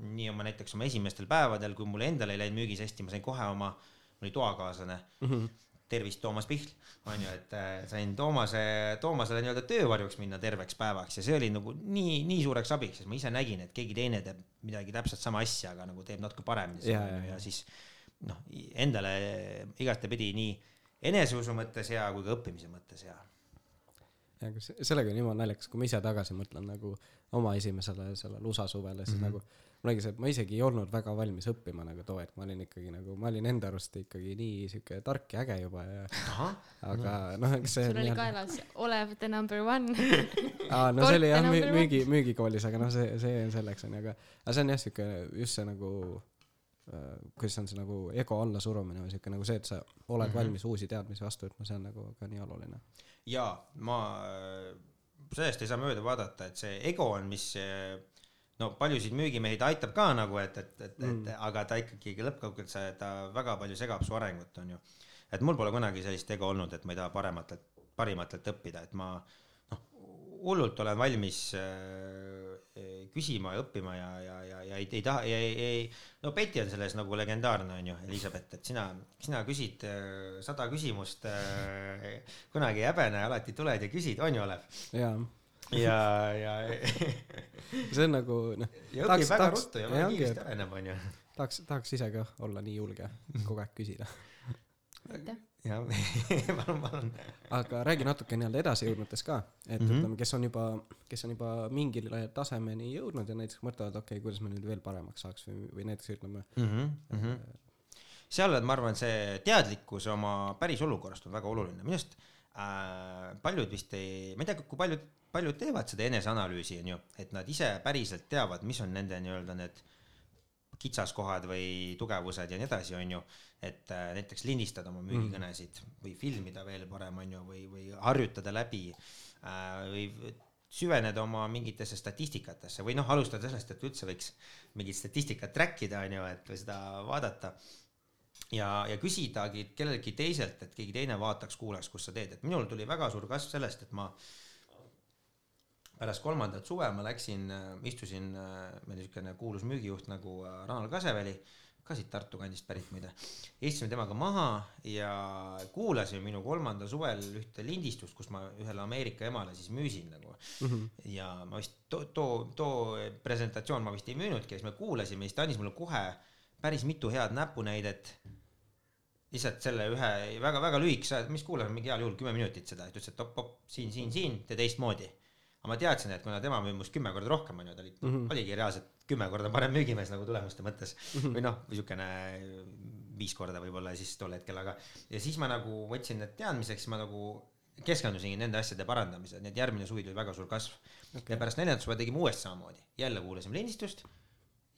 nii oma näiteks oma esimestel päevadel, kui mul endal ei läinud müügis hästi, ma sain kohe oma, mul oli toakaaslane mm. -hmm. tervist, Toomas Pihl, on ju, et äh, sain Toomase, Toomasele nii-öelda töövarjuks minna terveks päevaks ja see oli nagu nii, nii suureks abiks, sest ma ise nägin, et keegi teine teeb midagi täpselt sama asja, aga nagu teeb natuke paremini on ju, jaa. ja siis noh, endale igatepidi nii eneseusu mõttes hea kui ka õppimise mõttes hea. ja aga se- sellega on jumala naljakas, kui ma ise tagasi mõtlen nagu oma esimesele sellele USA suvele, siis mm -hmm. nagu mul oligi see, et ma isegi ei olnud väga valmis õppima nagu too hetk, ma olin ikkagi nagu, ma olin enda arust ikkagi nii sihuke tark ja äge juba ja ahah, aga noh, eks see sul oli kaelas Olev the number one. aa, no see oli jah müügi, müügikoolis, aga noh, see, see on selleks onju, aga aga see on jah sihuke just see nagu kuidas on see nagu ego allasurumine või sihuke nagu see, et sa oled mm -hmm. valmis uusi teadmisi vastu võtma, see on nagu ka nii oluline. jaa, ma, sellest ei saa mööda vaadata, et see ego on, mis no paljusid müügimehi ta aitab ka nagu, et, et, et, et Mm. mm. aga ta ikkagi lõppkokkuvõttes, ta väga palju segab su arengut, on ju. et mul pole kunagi sellist ego olnud, et ma ei taha parematelt, parimatelt õppida, et ma noh, hullult olen valmis äh, küsima ja õppima ja, ja, ja, ja ei, ei taha, ei, ei, no Betty on selles nagu legendaarne on ju, Elizabeth, et sina, sina küsid äh, sada küsimust äh,, kunagi ei häbene, alati tuled ja küsid, on ju, Olev? jaa, ja, ja, see on nagu noh, ja Tahaks- õpib väga tahaks- ruttu ja väga kiiresti areneb, on ju. tahaks, tahaks ise ka olla nii julge kogu aeg küsida. aitäh. Jah, palun, palun. aga räägi natuke nii-öelda edasijõudnutest ka, et mm. -hmm. ütleme, kes on juba, kes on juba mingile tasemeni jõudnud ja näiteks mõtlevad, okei okay,, kuidas ma nüüd veel paremaks saaks või, või näiteks ütleme mm. -hmm. seal, ma arvan, see teadlikkus oma päris olukorrast on väga oluline, minu arust äh, paljud vist ei, ma ei tea, kui paljud, paljud teevad seda eneseanalüüsi, on ju, et nad ise päriselt teavad, mis on nende nii-öelda need kitsaskohad või tugevused ja nii edasi, on ju, et äh, näiteks lindistada oma müügikõnesid või filmida veel parem, on ju, või, või harjutada läbi äh, või süveneda oma mingitesse statistikatesse või noh, alustada sellest, et üldse võiks mingit statistikat track ida, on ju, et või seda vaadata. Ja, ja küsidagi kelleltki teiselt, et keegi teine vaataks, kuulaks, kus sa teed, et minul tuli väga suur kasv sellest, et ma pärast kolmandat suve ma läksin, istusin, meil oli niisugune kuulus müügijuht nagu äh, Ranal Kaseväli, ka siit Tartu kandist pärit muide. istusime temaga maha ja kuulasime minu kolmanda suvel ühte lindistust, kus ma ühele Ameerika emale siis müüsin nagu mm. -hmm. ja ma vist too, too, too presentatsioon ma vist ei müünudki siis me kuulasime siis ta andis mulle kohe päris mitu head näpunäidet. lihtsalt selle ühe väga-väga lühikese, mis kuulame mingi heal juhul kümme minutit seda, et ütles, et op-op siin, siin, siin, tee teistmoodi. Aga ma teadsin, et kuna tema müüb minust kümme korda rohkem, onju, ta oli mm. -hmm. oligi reaalselt kümme korda parem müügimees nagu tulemuste mõttes mm. -hmm. või noh, niisugune viis korda võib-olla siis tol hetkel, aga ja siis ma nagu võtsin need teadmiseks, ma nagu keskendusingi nende asjade parandamisele, nii et järgmine suvi tuli väga suur kasv okay.. ja pärast neljandat suve tegime uuesti samamoodi, jälle kuulasime lindistust,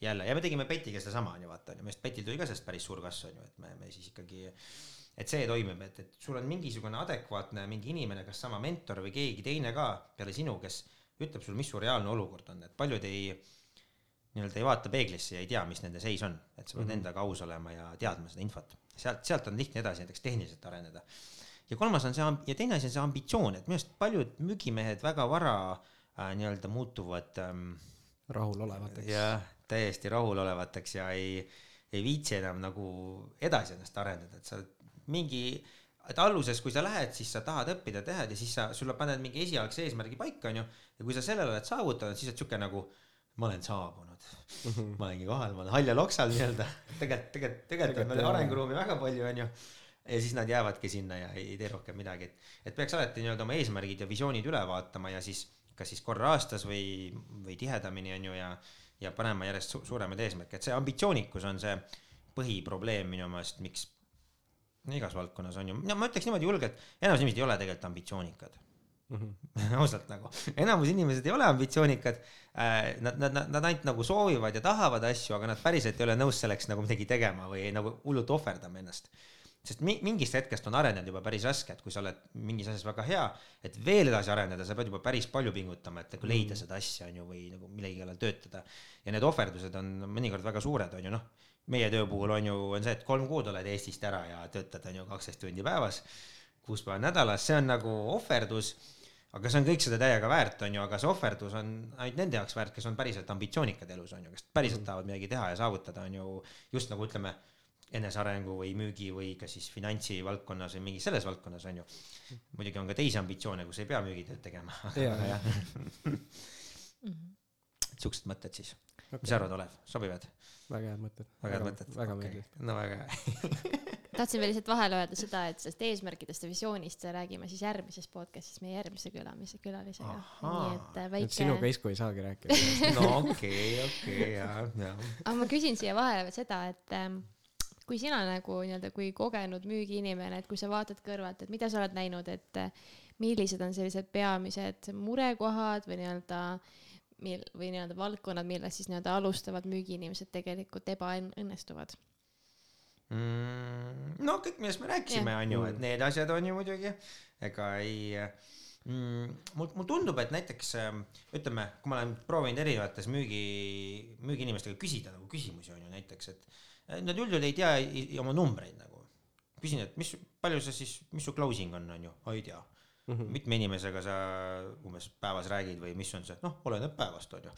jälle ja me tegime Petiga sedasama onju vaata onju, sest Petil tuli ka sellest päris suur kasv onju, et me, me siis ikkagi, et see toimib, et, et sul on mingisugune adekvaatne mingi inimene, kas sama mentor või keegi teine ka peale sinu, kes ütleb sulle, mis su reaalne olukord on, et paljud ei nii-öelda ei vaata peeglisse ja ei tea, mis nende seis on, et sa pead mm -hmm. endaga aus olema ja teadma seda infot. sealt, sealt on lihtne edasi näiteks tehniliselt areneda. ja kolmas on see ja teine asi on see ambitsioon, et minu arust paljud müügimehed väga vara äh, nii-öelda muutuvad ähm, rahulolevateks. jah, täiesti rahulolevateks ja ei, ei viitsi enam nagu edasi ennast arendada, et sa oled mingi, et alguses, kui sa lähed, siis sa tahad õppida, tehed ja siis sa, sulle paned mingi esialgse eesmärgi paika, onju. ja kui sa selle oled saavutanud, siis oled siuke nagu, ma olen saabunud -hmm. ma olengi kohal, ma olen haljal oksal nii-öelda. tegelikult, tegelikult, tegelikult on veel arenguruumi väga palju, onju. ja siis nad jäävadki sinna ja ei, ei tee rohkem midagi, et, et peaks alati nii-öelda oma eesmärgid ja visioonid üle vaatama ja siis kas siis korra aastas või, või tihedamini onju ja, ja panema järjest su suuremaid eesmärke, et see ambitsioonikus on see põhiprobleem minu meelest, miks igas valdkonnas on ju, no ma ütleks niimoodi julgelt, enamus inimesed ei ole tegelikult ambitsioonikad. ausalt nagu, enamus inimesed ei ole ambitsioonikad äh,. Nad, nad, nad, nad ainult nagu soovivad ja tahavad asju, aga nad päriselt ei ole nõus selleks nagu midagi tegema või nagu hullult ohverdama ennast. sest mi- mingist hetkest on arenenud juba päris raske, et kui sa oled mingis asjas väga hea, et veel edasi areneda, sa pead juba päris palju pingutama, et nagu leida seda asja on ju või nagu millegi kallal töötada. ja need ohverdused on mõnikord väga suured, on ju noh meie töö puhul on ju, on see, et kolm kuud oled Eestist ära ja töötad on ju kaksteist tundi päevas, kuus päeva nädalas, see on nagu ohverdus aga see on kõik seda täiega väärt, on ju, aga see ohverdus on ainult nende jaoks väärt, kes on päriselt ambitsioonikad elus, on ju, kes päriselt tahavad midagi teha ja saavutada, on ju, just nagu ütleme, enesearengu või müügi või ka siis finantsi valdkonnas või mingis selles valdkonnas, on ju. muidugi on ka teisi ambitsioone, kus ei pea müügitööd tegema, Mhm. siuksed mõtted siis. Mis okay. sa arvad, Olev, sobivad? väga head mõtted. väga head mõtted? väga meeldiv. no väga hea. tahtsin veel lihtsalt vahele öelda seda, et sellest eesmärkidest ja visioonist räägime siis järgmises podcast'is meie järgmise külamise külalisega. Nii et äh, et väike sinuga Isku ei saagi rääkida. no okei, okei, ja, ja. aga ma küsin siia vahele veel seda, et ähm, kui sina nagu nii-öelda kui kogenud müügiinimene, et kui sa vaatad kõrvalt, et mida sa oled näinud, et äh, millised on sellised peamised murekohad või nii-öelda mil- või nii-öelda valdkonnad, milles siis nii-öelda alustavad müügiinimesed tegelikult ebaõnnestuvad. mm,. no kõik, millest me rääkisime, on ju, et need asjad on ju muidugi, ega ei, mm, mul, mul tundub, et näiteks ähm, ütleme, kui ma olen proovinud erinevates müügi, müügiinimestega küsida nagu küsimusi on ju näiteks, et äh, nad üldjuhul ei tea i- i- oma numbreid nagu. küsin, et mis, palju sa siis, mis su closing on, on ju, ei tea mm. -hmm. mitme inimesega sa umbes päevas räägid või mis on see, noh, oleneb päevast, on ju.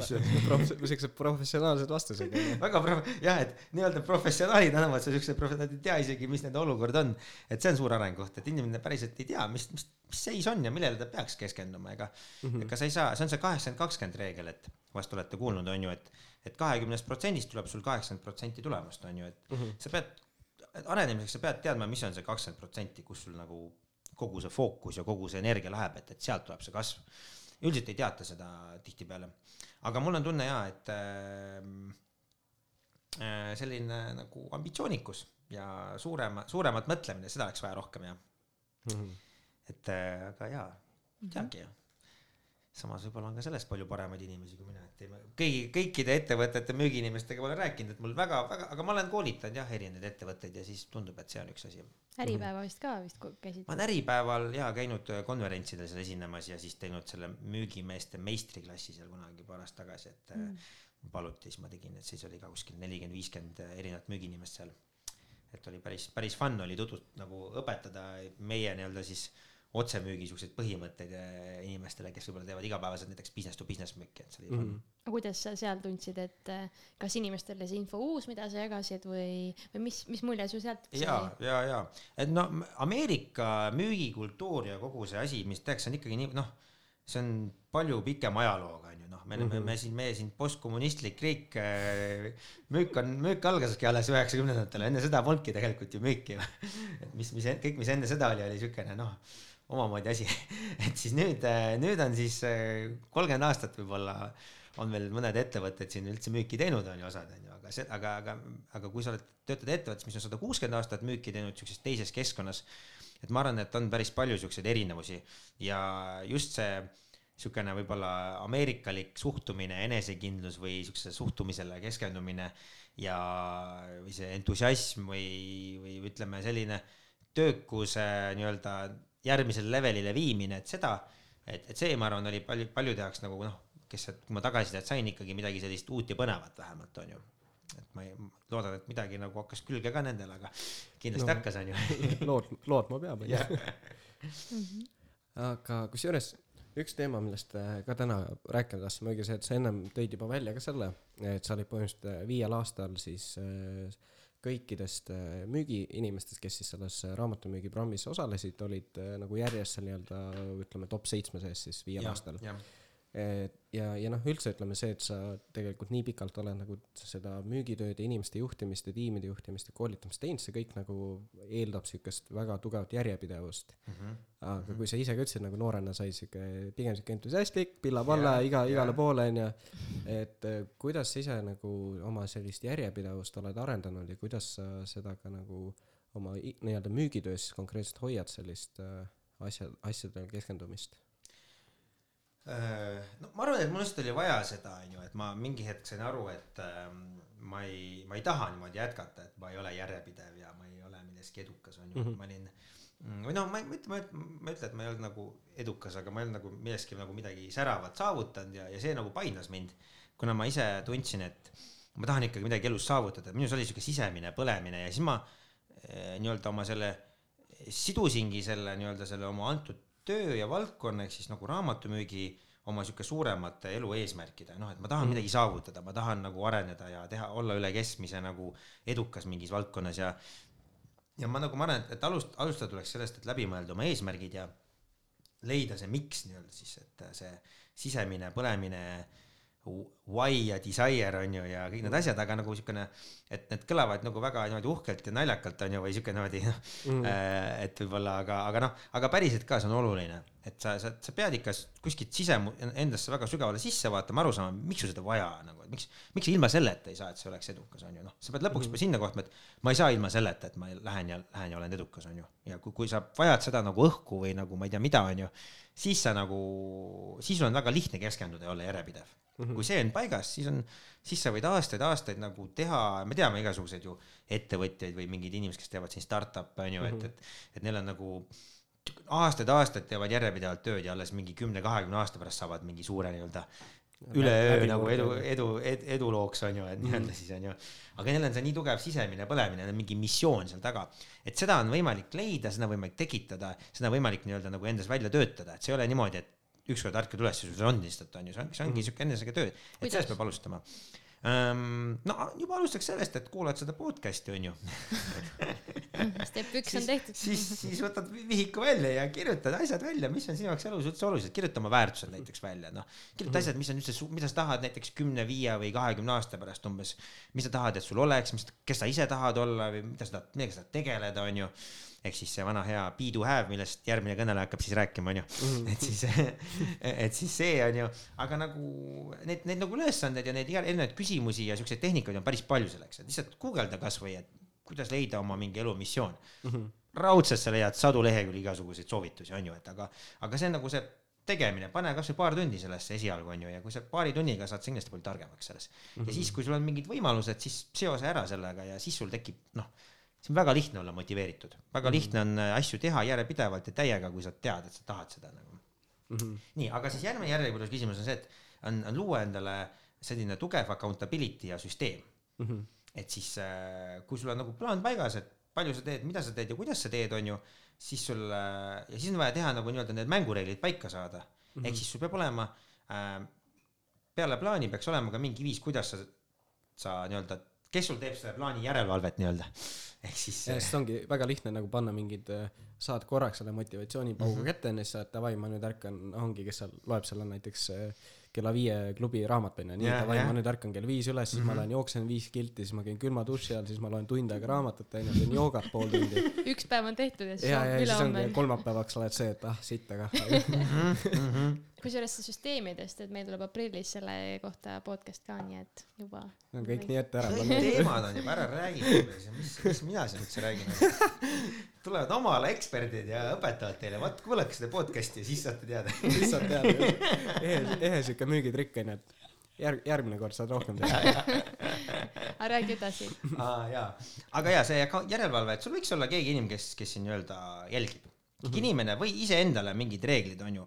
Prof- siuksed professionaalsed vastused väga pro-, jah, et nii-öelda professionaalid annavad sulle siukse prof-, nad ei tea isegi, mis nende olukord on. et see on suur arengukoht, et inimene päriselt ei tea, mis, mis, mis seis on ja millele ta peaks keskenduma, ega mm -hmm. ega sa ei saa, see on see kaheksakümmend, kakskümmend reegel, et vast olete kuulnud, on ju, et et kahekümnest protsendist tuleb sul kaheksakümmend protsenti tulemust, on ju, et mm -hmm. sa pead, arenemiseks sa pead teadma, mis on see kakskümmend protsenti, kus sul nagu kogu see fookus ja kogu see energia läheb, et, et sealt tuleb see kasv. üldiselt ei teata seda tihtipeale, aga mul on tunne jaa, et äh, selline nagu ambitsioonikus ja suurema, suuremat mõtlemine, seda oleks vaja rohkem jah mm. -hmm. et äh, aga jaa, ei teagi ju. Samas võib-olla on ka sellest palju paremaid inimesi kui mina, et ei, kõigi, kõikide ettevõtete müügiinimestega ma olen rääkinud, et mul väga, väga, aga ma olen koolitanud jah, erinevaid ettevõtteid ja siis tundub, et see on üks asi. äripäeva vist ka vist käisid ma olen Äripäeval jaa käinud äh, konverentsidel seal esinemas ja siis teinud selle müügimeeste meistriklassi seal kunagi paar aastat tagasi, et mm. paluti, siis ma tegin, et siis oli ka kuskil nelikümmend, viiskümmend erinevat müügiinimest seal. et oli päris, päris fun oli tutvust- nagu õpetada meie nii-öelda siis otsemüügi siukseid põhimõtteid äh, inimestele, kes võib-olla teevad igapäevaselt näiteks business to business müüki, et see oli mm. -hmm. aga kuidas sa seal tundsid, et äh, kas inimestele see info uus, mida sa jagasid või, või mis, mis mulje sul sealt ja, ja, ja et no Ameerika müügikultuur ja kogu see asi, mis tehakse, on ikkagi nii noh, see on palju pikema ajalooga onju, noh, me mm, -hmm. me, siin, meie siin postkommunistlik riik, müük on, müük algaski alles üheksakümnendatel, enne seda polnudki tegelikult ju müüki ju. et mis, mis kõik, mis enne seda oli, oli siukene noh, omamoodi asi. Et siis nüüd, nüüd on siis kolmkümmend aastat võib-olla on veel mõned ettevõtted siin üldse müüki teinud on ju osad on ju, aga see, aga, aga, aga kui sa oled, töötad ettevõttes, mis on sada kuuskümmend aastat müüki teinud siukses teises keskkonnas, et ma arvan, et on päris palju siukseid erinevusi. Ja just see niisugune võib-olla ameerikalik suhtumine, enesekindlus või niisugusele suhtumisele keskendumine ja, või see entusiasm või, või ütleme, selline töökuse nii-öelda järgmisele levelile viimine, et seda, et, et see, ma arvan, oli palju, paljude jaoks nagu noh, kes, kui ma tagasisidet sain ikkagi midagi sellist uut ja põnevat vähemalt, on ju. et ma ei, loodan, et midagi nagu hakkas külge ka nendele, aga kindlasti no, hakkas, on ju lood, lootma peab, on ju. aga kusjuures üks teema, millest äh, ka täna rääkida tahtsime, oligi see, et sa ennem tõid juba välja ka selle, et sa olid põhimõtteliselt äh, viiel aastal siis äh, kõikidest müügiinimestest, kes siis selles raamatumüügiprogrammis osalesid, olid nagu järjest seal nii-öelda ütleme top seitsme sees siis viiel aastal. Et ja, ja noh, üldse ütleme see, et sa tegelikult nii pikalt oled nagu seda müügitööd ja inimeste juhtimist ja tiimide juhtimist ja koolitamist teinud, see kõik nagu eeldab siukest väga tugevat järjepidevust mm. -hmm. aga kui sa ise ka ütlesid, nagu noorena sai siuke, pigem siuke entusiastlik, pilla-palla yeah, iga yeah., igale poole onju. et eh, kuidas sa ise nagu oma sellist järjepidevust oled arendanud ja kuidas sa seda ka nagu oma nii-öelda müügitöös konkreetselt hoiad sellist äh, asja, asjadele keskendumist no ma arvan, et mul lihtsalt oli vaja seda, onju, et ma mingi hetk sain aru, et ähm, ma ei, ma ei taha niimoodi jätkata, et ma ei ole järjepidev ja ma ei ole milleski edukas, onju mm, -hmm. ma olin mm, või noh, ma ei ma, ma ei ütle, et ma ei olnud nagu edukas, aga ma ei olnud nagu milleski nagu midagi säravat saavutanud ja, ja see nagu painas mind. kuna ma ise tundsin, et ma tahan ikkagi midagi elus saavutada, minus oli sihuke sisemine põlemine ja siis ma eh, nii-öelda oma selle sidusingi selle nii-öelda selle oma antud töö ja valdkonna ehk siis nagu raamatumüügi oma sihuke suuremate elu eesmärkide, noh, et ma tahan mm. midagi saavutada, ma tahan nagu areneda ja teha, olla üle keskmise nagu edukas mingis valdkonnas ja ja ma nagu, ma arvan, et alust-, alustada tuleks sellest, et läbi mõelda oma eesmärgid ja leida see miks nii-öelda siis, et see sisemine põlemine why ja desire on ju ja kõik need asjad, aga nagu siukene, et need kõlavad nagu väga niimoodi uhkelt ja naljakalt on ju, või siuke niimoodi noh mm., et võib-olla, aga, aga noh, aga päriselt ka see on oluline, et sa, sa, sa pead ikka kuskilt sisem-, endasse väga sügavale sisse vaatama, aru saama, miks sul seda vaja on nagu, et miks, miks sa ilma selleta ei saa, et see oleks edukas, on ju, noh, sa pead lõpuks mm. sinna kohta, et ma ei saa ilma selleta, et ma lähen ja lähen ja olen edukas, on ju, ja kui, kui sa vajad seda nagu õhku või nagu ma ei tea, mida, on ju, siis sa nagu, siis sul on väga lihtne keskenduda ja olla järjepidev mm. -hmm. kui see on paigas, siis on, siis sa võid aastaid-aastaid nagu teha, me teame igasuguseid ju ettevõtjaid või mingeid inimesi, kes teevad siin startup'e on ju mm, -hmm. et, et, et neil on nagu aastaid-aastaid teevad järjepidevalt tööd ja alles mingi kümne-kahekümne aasta pärast saavad mingi suure nii-öelda üleöö nagu edu, edu ed,, edulooks on ju, et nii-öelda -hmm. siis on ju. aga neil on see nii tugev sisemine põlemine, mingi missioon seal taga, et seda on võimalik leida, seda on võimalik tekitada, seda on võimalik nii-öelda nagu endas välja töötada, et see ei ole niimoodi, et ükskord ärkad üles ja sul on lihtsalt on ju, see on, see ongi mhm. siuke enesega töö, et sellest peab alustama Ehm, no juba alustaks sellest, et kuulad seda podcast'i onju step üks on tehtud. siis, siis võtad vihiku välja ja kirjutad asjad välja, mis on sinu jaoks elus üldse olulised, kirjuta oma väärtused näiteks välja, noh. kirjuta mm -hmm. asjad, mis on üldse, mida sa tahad näiteks kümne, viie või kahekümne aasta pärast umbes. mis sa tahad, et sul oleks, mis, kes sa ise tahad olla või mida sa tahad, millega sa tahad tegeleda, onju ehk siis see vana hea be do have, millest järgmine kõneleja hakkab siis rääkima, onju. Mhm. et siis, et siis see onju, aga nagu neid, neid nagu ülesandeid ja neid erinevaid küsimusi ja siukseid tehnikaid on päris palju selleks, et lihtsalt guugelda kasvõi, et kuidas leida oma mingi elu missioon mm. -hmm. raudselt sa leiad sadu lehekülgi igasuguseid soovitusi, onju, et aga, aga see on nagu see tegemine, pane kasvõi paar tundi sellesse esialgu onju ja kui sa paari tunniga saad sa kindlasti palju targemaks selles mm. -hmm. ja siis, kui sul on mingid võimalused, siis seo see ära sellega ja siis sul tekib noh see on väga lihtne olla motiveeritud, väga -hmm. lihtne on äh, asju teha järjepidevalt ja täiega, kui sa tead, et sa tahad seda nagu mm. -hmm. nii, aga siis järgmine järjepidevuse küsimus on see, et on, on luua endale selline tugev accountability ja süsteem mm. -hmm. et siis, äh, kui sul on nagu plaan paigas, et palju sa teed, mida sa teed ja kuidas sa teed, on ju, siis sul äh, ja siis on vaja teha nagu nii-öelda need mängureeglid paika saada mm. -hmm. ehk siis sul peab olema äh, peale plaani peaks olema ka mingi viis, kuidas sa, sa nii-öelda, kes sul teeb seda plaani järelevalvet nii-öelda ehk siis. sest ongi väga lihtne nagu panna mingid, äh, saad korraks selle motivatsioonipaugu mm -hmm. kätte onju, siis sa, et davai, ma nüüd ärkan, ongi, kes seal loeb seal on näiteks äh, kella viie klubi raamat onju, nii davai, ma nüüd ärkan kell viis üles, siis mm -hmm. ma mhm. lähen jooksen viis kilti, siis ma käin külma duši all, siis ma loen tund aega raamatut onju, teen joogat pool tundi. üks päev on tehtud ja siis ja, ja, siis ongi kolmapäevaks oled see, et ah sitt, aga mhm, mhm. Kusjuures see süsteemidest, et meil tuleb aprillis selle kohta podcast ka, nii et juba. on kõik nii ette ära planeeritud. teemad on juba ära räägitud, mis, mis mina siin üldse räägin tulevad oma ala eksperdid ja õpetavad teile, vot kuulake seda podcast'i ja siis saate teada. siis saad teada, ehe, ehe siuke müügitrikk onju, et järg, järgmine kord saad rohkem teha. aga räägi edasi. aa jaa, aga jaa, see järelevalve, et sul võiks olla keegi inimene, kes, kes sind nii-öelda jälgib. mm -hmm. inimene või iseendale mingid reeglid, onju.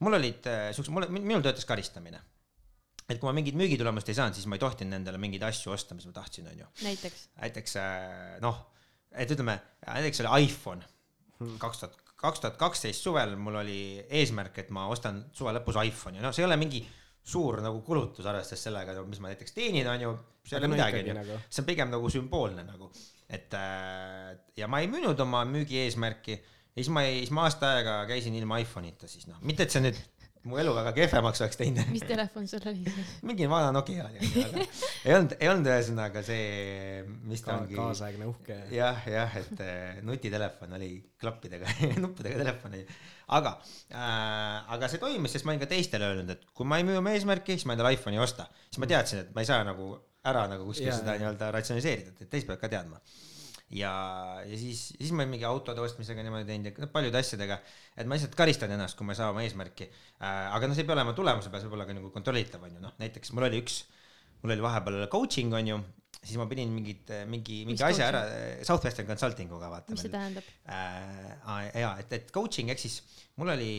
Mul olid äh, siuksed, mul, minul töötas karistamine et kui ma mingit müügitulemust ei saanud, siis ma ei tohtinud endale mingeid asju osta, mis ma tahtsin, onju. näiteks? näiteks äh, noh et ütleme, näiteks oli iPhone hmm. kaks tuhat, kaks tuhat kaksteist suvel mul oli eesmärk, et ma ostan suve lõpus iPhone'i, noh, see ei ole mingi suur nagu kulutus, arvestades sellega, mis ma näiteks teenin, on ju, see ei ole midagi, on ju, nagu. see on pigem nagu sümboolne nagu, et äh, ja ma ei müünud oma müügi eesmärki ja siis ma ei, siis ma aasta aega käisin ilma iPhone'ita siis noh, mitte et see nüüd mu elu väga kehvemaks oleks teinud. mis telefon sul oli siis? mingi vana Nokia oli, aga ei olnud, ei olnud ühesõnaga see, mis ta Ka, ongi. kaasaegne uhke. jah, jah, et äh, nutitelefon oli klappidega nuppudega telefon oli, aga äh,, aga see toimis, sest ma olin ka teistele öelnud, et kui ma ei müü oma eesmärki, siis ma endale iPhone'i ei osta. siis ma teadsin, et ma ei saa nagu ära nagu kuskil seda nii-öelda ratsionaliseerida, et teised peavad ka teadma ja, ja siis, siis ma mingi autode ostmisega niimoodi teinud ja paljude asjadega, et ma lihtsalt karistan ennast, kui ma ei saa oma eesmärki äh,. aga noh, see ei pea olema tulemuse peal, see võib olla ka nagu kontrollitav, on ju, noh näiteks mul oli üks, mul oli vahepeal coaching, on ju, siis ma pidin mingit, mingi, mingi Mis asja coaching? ära, Southwestern Consulting uga vaata. mis see tähendab äh,? jaa, et, et coaching ehk siis mul oli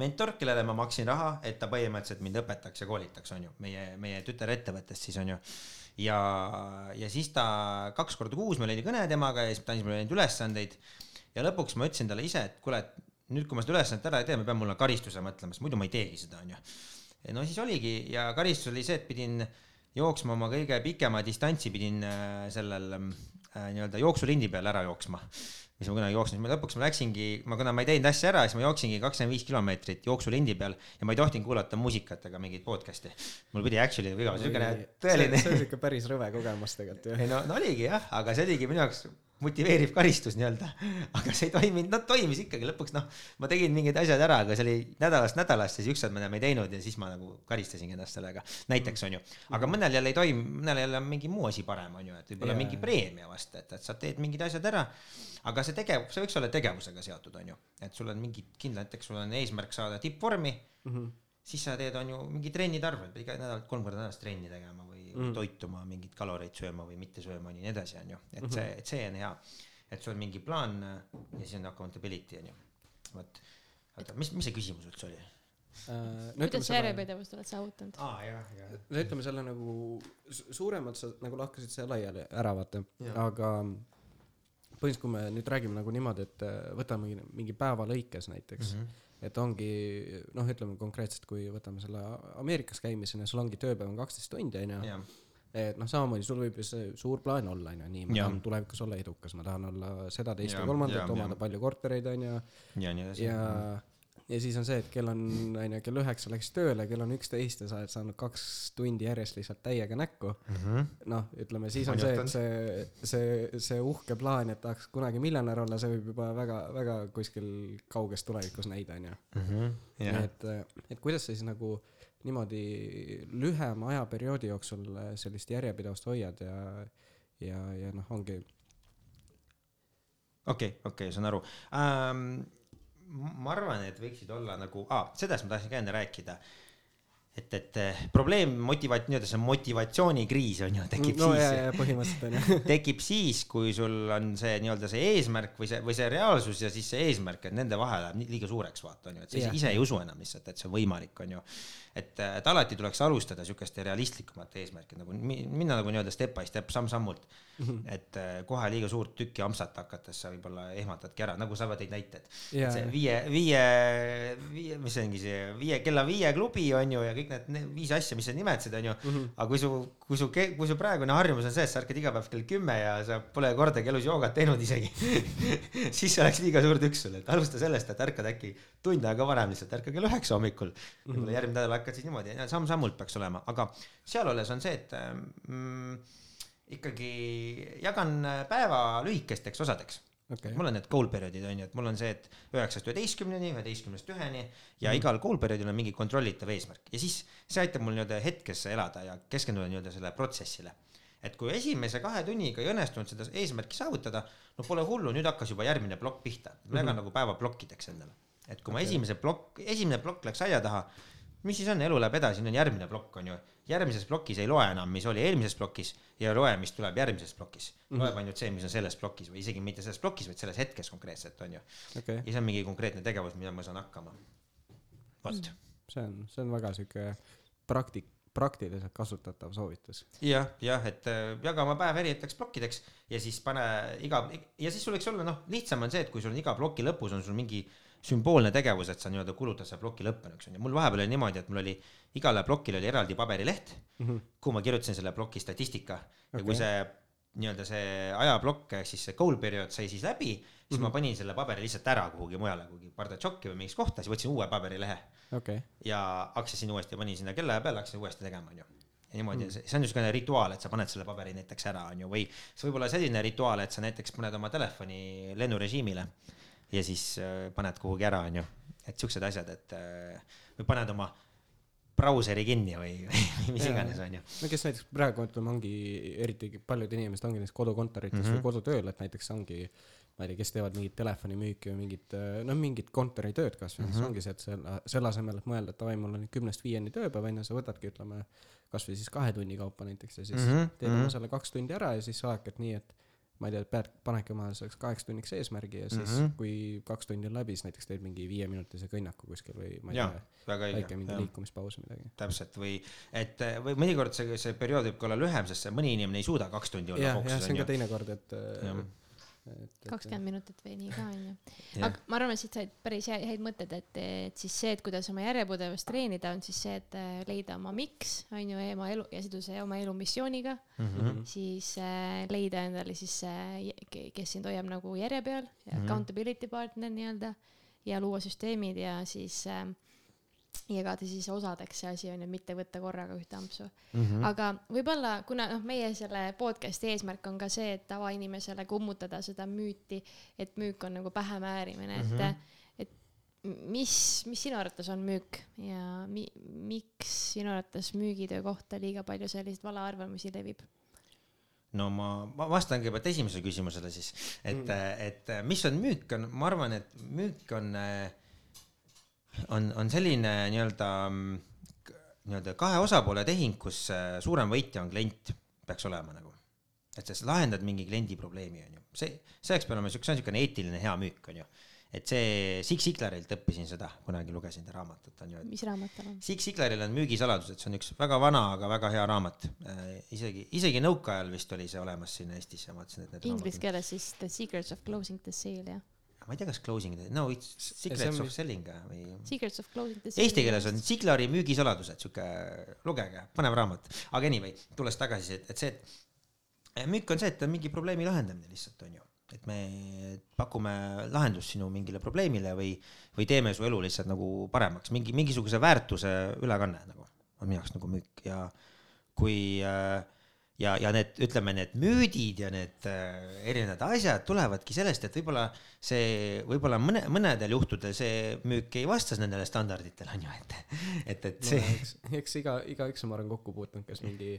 mentor, kellele ma maksin raha, et ta põhimõtteliselt mind õpetaks ja koolitaks, on ju, meie, meie tütarettevõttest siis on ju ja, ja siis ta kaks korda kuus meil oli kõne temaga ja siis ta andis mulle neid ülesandeid. ja lõpuks ma ütlesin talle ise, et kuule, et nüüd, kui ma seda ülesannet ära ei tee, ma pean mulle karistuse mõtlema, sest muidu ma ei teegi seda, onju. no siis oligi ja karistus oli see, et pidin jooksma oma kõige pikema distantsi, pidin äh, sellel äh, nii-öelda jooksulindi peal ära jooksma mis ma kunagi jooksnud, ma lõpuks ma läksingi, ma kuna ma ei teinud asja ära, siis ma jooksingi kakskümmend viis kilomeetrit jooksulindi peal ja ma ei tohtinud kuulata muusikat ega mingit podcast'i. mul pidi actually iga siukene tõeline. see on siuke päris rõve kogemus tegelikult ju. ei no, no oligi jah, aga see oligi minu jaoks motiveeriv karistus nii-öelda. aga see ei toiminud, no toimis ikkagi lõpuks noh, ma tegin mingid asjad ära, aga see oli nädalast nädalasse, siis ükskord me enam ei teinud ja siis ma nagu karistasingi ennast sellega. näiteks on ju, aga mõnel jälle ei toimi, mõnel jälle on mingi muu asi parem, on ju, et võib-olla yeah. mingi preemia vast, et, et sa teed mingid asjad ära. aga see tegev, see võiks olla tegevusega seotud, on ju, et sul on mingid kindlad, näiteks sul on eesmärk saada tippvormi mm. -hmm siis sa teed, on ju, mingi trennide arv, et iga nädal kolm korda nädalas trenni tegema või mm. toituma, mingeid kaloreid sööma või mitte sööma, nii edasi, on ju, et mm -hmm. see, et see on hea. et sul on mingi plaan ja siis on accountability, on ju. vot, oota, mis, mis see küsimus üldse oli? Äh, no kuidas sa selle, järjepidevust oled saavutanud? aa, jah, jah. no ütleme selle nagu su- suuremalt sa nagu lahkasid selle laiali ära vaata, aga põhimõtteliselt, kui me nüüd räägime nagu niimoodi, et äh, võtame mingi, mingi päeva lõikes näiteks mm, -hmm. Et ongi noh, ütleme konkreetselt, kui võtame selle Ameerikas käimise, sul ongi tööpäev on kaksteist tundi onju, et noh, samamoodi sul võib ju see suur plaan olla onju, nii, ma Jah. tahan tulevikus olla edukas, ma tahan olla seda, teist ja kolmandat omada jah. palju kortereid onju ja nii edasi. ja, ja siis on see, et kell on onju, kell üheksa läks tööle, kell on üksteist ja sa oled saanud kaks tundi järjest lihtsalt täiega näkku. noh, ütleme siis on On see, et see, see, see uhke plaan, et tahaks kunagi miljonär olla, see võib juba väga, väga kuskil kauges tulevikus näida, onju. jah, et, et kuidas sa siis nagu niimoodi lühema ajaperioodi jooksul sellist järjepidevust hoiad ja, ja, ja noh, ongi okei, okei, saan aru ähm,. Ma arvan, et võiksid olla nagu ah,, sellest ma tahtsin ka enne rääkida. et, et eh, probleem motivaat-, nii-öelda see motivatsioonikriis on ju, tekib no siis põhimõtteliselt onju. tekib siis, kui sul on see nii-öelda see eesmärk või see, või see reaalsus ja siis see eesmärk, et nende vahe läheb liiga suureks, vaata on ju, et sa ise, Jah. ise ei usu enam lihtsalt, et see on võimalik, on ju. et, et alati tuleks alustada sihukeste realistlikumat eesmärki nagu mi- minna nagu nii-öelda step by step, samm-sammult. et eh, kohe liiga suurt tükki ampsata hakates sa võib-olla ehmatadki ära, nagu sa tõid näited. Jaa. see viie, viie, viie, mis see ongi see viie, kella viie klubi on ju ja kõik need ne- viis asja, mis sa nimetasid, on ju. aga kui su, kui su, kui su praegune harjumus on see, et sa ärkad iga päev kell kümme ja sa pole kordagi elus joogat teinud isegi siis see oleks liiga suur tükk sulle, et alusta sellest, et ärkad äkki tund aega varem lihtsalt, ärka kell üheksa hommikul. võib-olla järgmine nädal hakkad siis niimoodi, samm-sammult peaks olema, aga seal olles on see, et mm, ikkagi jagan päeva lühikesteks osadeks okei, mul on need goal period'id on ju, et mul on see, et üheksast üheteistkümneni, üheteistkümnest üheni ja mm. igal goal period'il on mingi kontrollitav eesmärk ja siis see aitab mul nii-öelda hetkesse elada ja keskenduda nii-öelda sellele protsessile. et kui esimese kahe tunniga ei õnnestunud seda eesmärki saavutada, no pole hullu, nüüd hakkas juba järgmine plokk pihta, ma jagan mm -hmm. nagu päeva plokkideks endale. et kui ma Okei. esimese plokk, esimene plokk läks aia taha, mis siis on, elu läheb edasi, nüüd on järgmine plokk on ju, järgmises plokis ei loe enam, mis oli eelmises plokis ja ei loe, mis tuleb järgmises plokis. loeb ainult see, mis on selles plokis või isegi mitte selles plokis, vaid selles hetkes konkreetselt on ju. okei, ja see on mingi konkreetne tegevus, mida ma saan hakkama. vot. see on, see on väga sihuke praktik-, praktiliselt kasutatav soovitus. jah, jah, et äh, jaga oma päev erinevateks plokkideks ja siis pane iga ja siis sul võiks olla noh, lihtsam on see, et kui sul on iga ploki lõpus on sul mingi sümboolne tegevus, et sa nii-öelda kulutad selle ploki lõppenuks onju. mul vahepeal oli niimoodi, et mul oli igale plokile oli eraldi paberileht mm, -hmm. kuhu ma kirjutasin selle ploki statistika ja okay. kui Okei. see nii-öelda see ajaplokk ehk siis see goal period sai siis läbi, siis mm -hmm. ma panin selle paberi lihtsalt ära kuhugi mujale, kuhugi Bardatšoki või mingisse kohta, siis võtsin uue paberilehe okei, ja hakkasin uuesti, panin sinna kellaja peale, hakkasin uuesti tegema, onju. ja niimoodi mm., see on niisugune rituaal, et sa paned selle paberi näiteks ära, onju, või see võib olla selline rituaal, et sa näiteks paned oma telefoni lennurežiimile ja siis äh, paned kuhugi ära, onju. et siuksed asjad, et äh, või paned oma brauseri kinni või, või mis Jaa. iganes, onju. no kes näiteks praegu ütleme, ongi eriti paljud inimesed ongi näiteks kodukontorites mm Mhm. -hmm. või kodutööl, et näiteks ongi ma ei tea, kes teevad mingit telefonimüüki või mingit noh, mingit kontoritööd kasvõi mm, -hmm. siis ongi see, et selle, selle asemel, et mõelda, et davai, mul on kümnest viieni tööpäev onju, sa võtadki, ütleme kasvõi siis kahe tunni kaupa näiteks ja siis mm Mhm, -hmm. teed mhm. oma selle kaks tundi ära ja siis sa et nii, et ma ei tea, pead, panedki omale selleks kaheks tunniks eesmärgi ja siis mm. -hmm. kui kaks tundi on läbi, siis näiteks teed mingi viieminutise kõnnaku kuskil või ma ei Jaa, tea, väike mingi. liikumispaus või midagi. täpselt või et või mõnikord see, see periood võib ka olla lühem, sest see mõni inimene ei suuda kaks tundi olla jah, jah, fookuses see on ka onju. teinekord, et Jah. Kakskümmend minutit või nii ka onju. Aga ma arvan, et siit said päris hea- häid mõtteid, et, et siis see, et kuidas oma järjepidevust treenida, on siis see, et äh, leida oma miks onju oma elu ja siduda see oma elu missiooniga mm, Mhm. -hmm. siis äh, leida endale siis äh,, kes sind hoiab nagu järje peal mm. -hmm. accountability partner nii-öelda ja luua süsteemid ja siis äh, jagada siis osadeks see asi onju, mitte võtta korraga ühte ampsu mm. Mhm. -hmm. aga võib-olla, kuna noh, meie selle podcast'i eesmärk on ka see, et tavainimesele kummutada seda müüti, et müük on nagu pähemäärimine, et mm, -hmm. et mis, mis sinu arvates on müük ja mi, miks sinu arvates müügitöö kohta liiga palju selliseid valearvamusi levib? no ma, ma vastan kõigepealt esimesele küsimusele siis, et mm., et mis on müük, on, ma arvan, et müük on, on, on selline nii-öelda, nii-öelda kahe osapoole tehing, kus äh, suurem võitja on klient, peaks olema nagu. et sa lahendad mingi kliendi probleemi, onju, see, selleks peab olema siukene, see on siukene eetiline hea müük, onju. et see Zig Ziglarilt õppisin seda, kunagi lugesin ta raamatut on ju, mis raamat tal on? Zig Ziglaril on müügisaladused, see on üks väga vana, aga väga hea raamat. isegi, isegi nõukaajal vist oli see olemas siin Eestis ja ma mõtlesin, et need Inglise keeles siis The Secrets of Closing the Sale jah? Ma ei tea, kas closing, no it's secrets of selling või Secrets of Closing the Sale. Eesti keeles on Ziglari müügisaladused, sihuke, lugege, põnev raamat. aga anyway, tulles tagasi, et, et see, et müük on see, et on mingi probleemi lahendamine lihtsalt on ju, et me pakume lahendust sinu mingile probleemile või, või teeme su elu lihtsalt nagu paremaks, mingi mingisuguse väärtuse ülekanne nagu on minu jaoks nagu müük ja kui äh, ja, ja need, ütleme, need müüdid ja need äh, erinevad asjad tulevadki sellest, et võib-olla see, võib-olla mõne, mõnedel juhtudel see müük ei vasta nendele standarditele, on ju, et, et, et see eks, eks iga, igaüks on, ma arvan, kokku puutunud, kas mingi,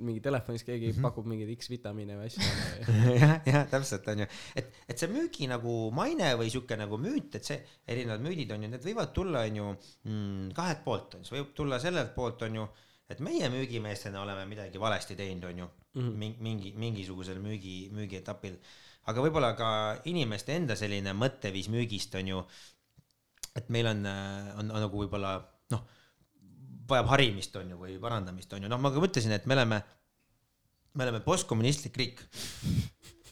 mingi telefonis keegi Mhm. pakub mingeid X-vitamiine või asju. jah, jah, täpselt on ju, et, et see müügi nagu maine või sihuke nagu müüt, et see, erinevad müüdid on ju, need võivad tulla, on ju mm, kahelt poolt on ju, see võib tulla sellelt poolt on ju, et meie müügimeestena oleme midagi valesti teinud, on ju Mhm. mingi, mingi, mingisugusel müügi, müügietapil. aga võib-olla ka inimeste enda selline mõtteviis müügist on ju, et meil on, on, on nagu võib-olla noh, vajab harimist on ju või parandamist on ju, noh, ma ka mõtlesin, et me oleme, me oleme postkommunistlik riik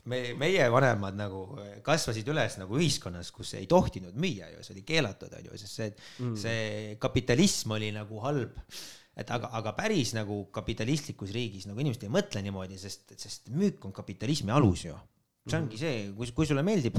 me, meie vanemad nagu kasvasid üles nagu ühiskonnas, kus ei tohtinud müüa ju, see oli keelatud, on ju, sest see mm., see kapitalism oli nagu halb. Et aga, aga päris nagu kapitalistlikus riigis nagu inimesed ei mõtle niimoodi, sest, sest müük on kapitalismi alus ju. see ongi see, kui, kui sulle meeldib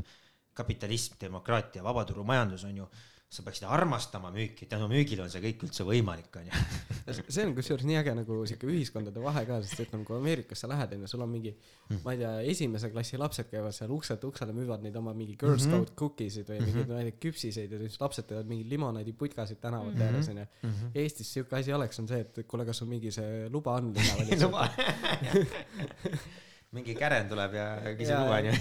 kapitalism, demokraatia, vabaturumajandus on ju, sa peaksid armastama müüki, tänu müügile on see kõik üldse võimalik, on ju. see on kusjuures nii äge nagu siuke ühiskondade vahe ka, sest et nagu kui Ameerikasse lähed onju, sul on mingi, ma ei tea, esimese klassi lapsed käivad seal ukselt uksele, müüvad neid oma mingi Girl Scout cookies isid või mingeid näiteks küpsiseid ja siis lapsed teevad mingi limonaadiputkasid tänavate ääres onju. Eestis siuke asi oleks, on see, et kuule, kas sul mingi see luba on linnavalitsuselt luba. mingi kären tuleb ja küsib luba onju.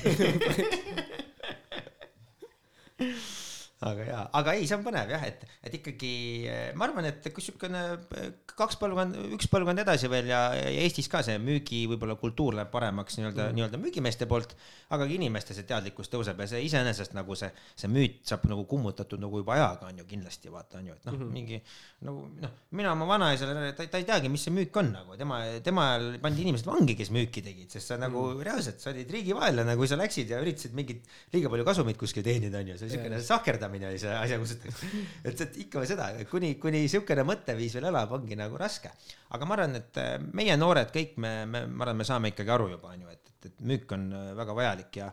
Aga jaa, aga ei, see on põnev jah, et, et ikkagi eh, ma arvan, et kui siukene eh, kaks põlvkond, üks põlvkond edasi veel ja, ja Eestis ka see müügi võib-olla kultuur läheb paremaks nii-öelda mm., nii-öelda müügimeeste poolt, aga ka inimeste see teadlikkus tõuseb ja see iseenesest nagu see, see müüt saab nagu kummutatud nagu juba ajaga on ju kindlasti vaata on ju, et noh mm -hmm. mingi nagu noh, mina oma vanaisale, ta, ta ei teagi, mis see müük on nagu tema, tema ajal pandi inimesed vangi, kes müüki tegid, sest sa nagu mm. reaalselt, sa olid riigi vaenlane, kui sa läksid ja üritasid mingit liiga palju kasumit kuskil teenida, on ju, see siukene Jaa. Sahkerdamine oli see asja kustutamine. et, et ikka seda, kuni, kuni siukene mõtteviis veel elab, ongi nagu raske. aga ma arvan, et äh, meie noored kõik me, me, ma arvan, me saame ikkagi aru juba, on ju, et, et, et müük on äh, väga vajalik ja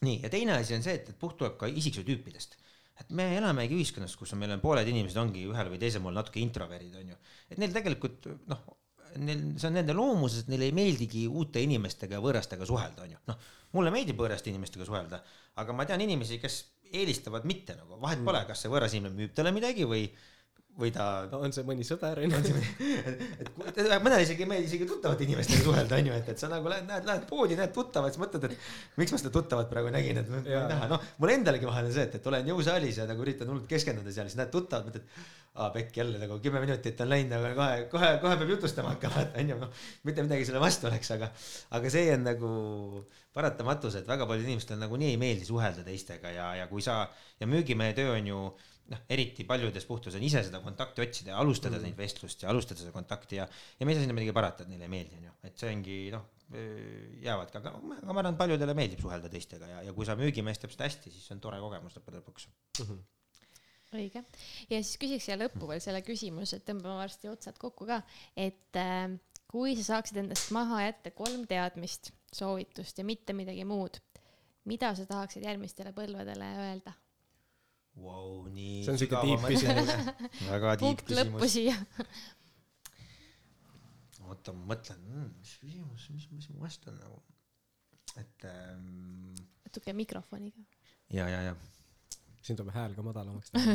nii, ja teine asi on see, et, et puht tuleb ka isiksuse tüüpidest et me elamegi ühiskonnas, kus on, meil on pooled inimesed ongi ühel või teisel moel natuke introverdid, onju. et neil tegelikult noh, neil, see on nende loomuses, neile ei meeldigi uute inimestega ja võõrastega suhelda, onju. noh, mulle meeldib võõraste inimestega suhelda, aga ma tean inimesi, kes eelistavad mitte nagu, vahet pole, kas see võõras inimene müüb talle midagi või, või ta on see mõni sõber et kui- et mõnele isegi ei meeldi isegi tuttavate inimestega suhelda, onju, et, et sa nagu lähed, näed, lähed poodi, näed tuttavat, siis mõtled, et miks ma seda tuttavat praegu nägin, et ma ei näha, noh, mul endalgi vahel on see, et, et olen jõusaalis ja nagu üritan hullult keskenduda seal, siis näed tuttavat, mõtled, aa pekk jälle nagu kümme minutit on läinud, aga kohe, kohe, kohe peab jutustama hakkama, et onju, noh, mitte midagi selle vastu oleks, aga, aga see on nagu paratamatus, et väga paljudel inimestel nagunii ei meeldi suhelda teistega ja, ja kui sa ja müügimehe töö on ju noh, eriti paljudes puhtus on ise seda kontakti otsida ja alustada mm. neid vestlust ja alustada seda kontakti ja, ja me ei saa sinna midagi parata, et neile ei meeldi, onju, et see ongi noh, jäävadki, aga ma aga ma arvan, paljudele meeldib suhelda teistega ja, ja kui sa müügimees teeb seda hästi, siis see on tore kogemus lõppude lõpuks. õige. ja siis küsiks siia lõppu veel selle küsimuse, et tõmbame varsti otsad kokku ka, et äh, kui sa saaksid endast maha jätta kolm teadmist, soovitust ja mitte midagi muud, mida sa tahaksid järgmistele põlvedele öelda? Nii See on siuke deep mõttega. väga lõppu küsimus. oota, ma mõtlen mm,, mis küsimus, mis, mis ma vastan nagu, et ähm, natuke mikrofoniga. ja, ja, ja siin tuleb hääl ka madalamaks teha.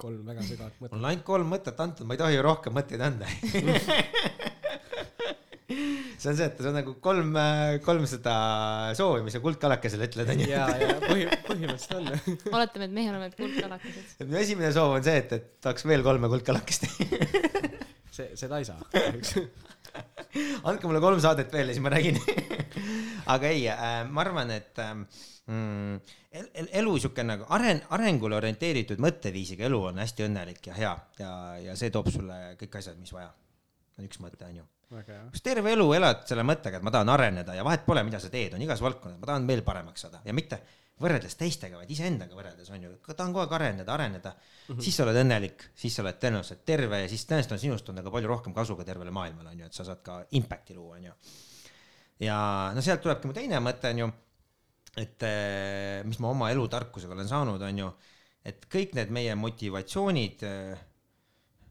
kolm väga sügavat mõtet. mul on ainult kolm mõtet antud, ma ei tohi ju rohkem mõtteid anda see on see, et see on nagu kolm, kolm seda soovi, mis sa kuldkalakesele ütled, onju. ja, ja põhi, põhimõtteliselt on. oletame, et meie oleme kuldkalakesed. et minu esimene soov on see, et, et tahaks veel kolme kuldkalakest. see, seda ei saa kahjuks. andke mulle kolm saadet veel ja siis ma räägin. aga ei äh,, ma arvan, et ähm, mm, el, el, elu sihuke nagu aren-, arengule orienteeritud mõtteviisiga elu on hästi õnnelik ja hea ja, ja see toob sulle kõik asjad, mis vaja. on üks mõte, onju. väga kas terve elu elad selle mõttega, et ma tahan areneda ja vahet pole, mida sa teed, on igas valdkonnas, ma tahan veel paremaks saada ja mitte võrreldes teistega, vaid iseendaga võrreldes on ju, tahan kogu aeg areneda, areneda mm, -hmm. siis sa oled õnnelik, siis sa oled tõenäoliselt terve ja siis tõenäoliselt on sinust on nagu palju rohkem kasu ka tervele maailmale on ju, et sa saad ka impact'i luua, on ju. ja no sealt tulebki mu teine mõte on ju, et eh, mis ma oma elutarkusega olen saanud, on ju, et kõik need meie motivatsioonid eh,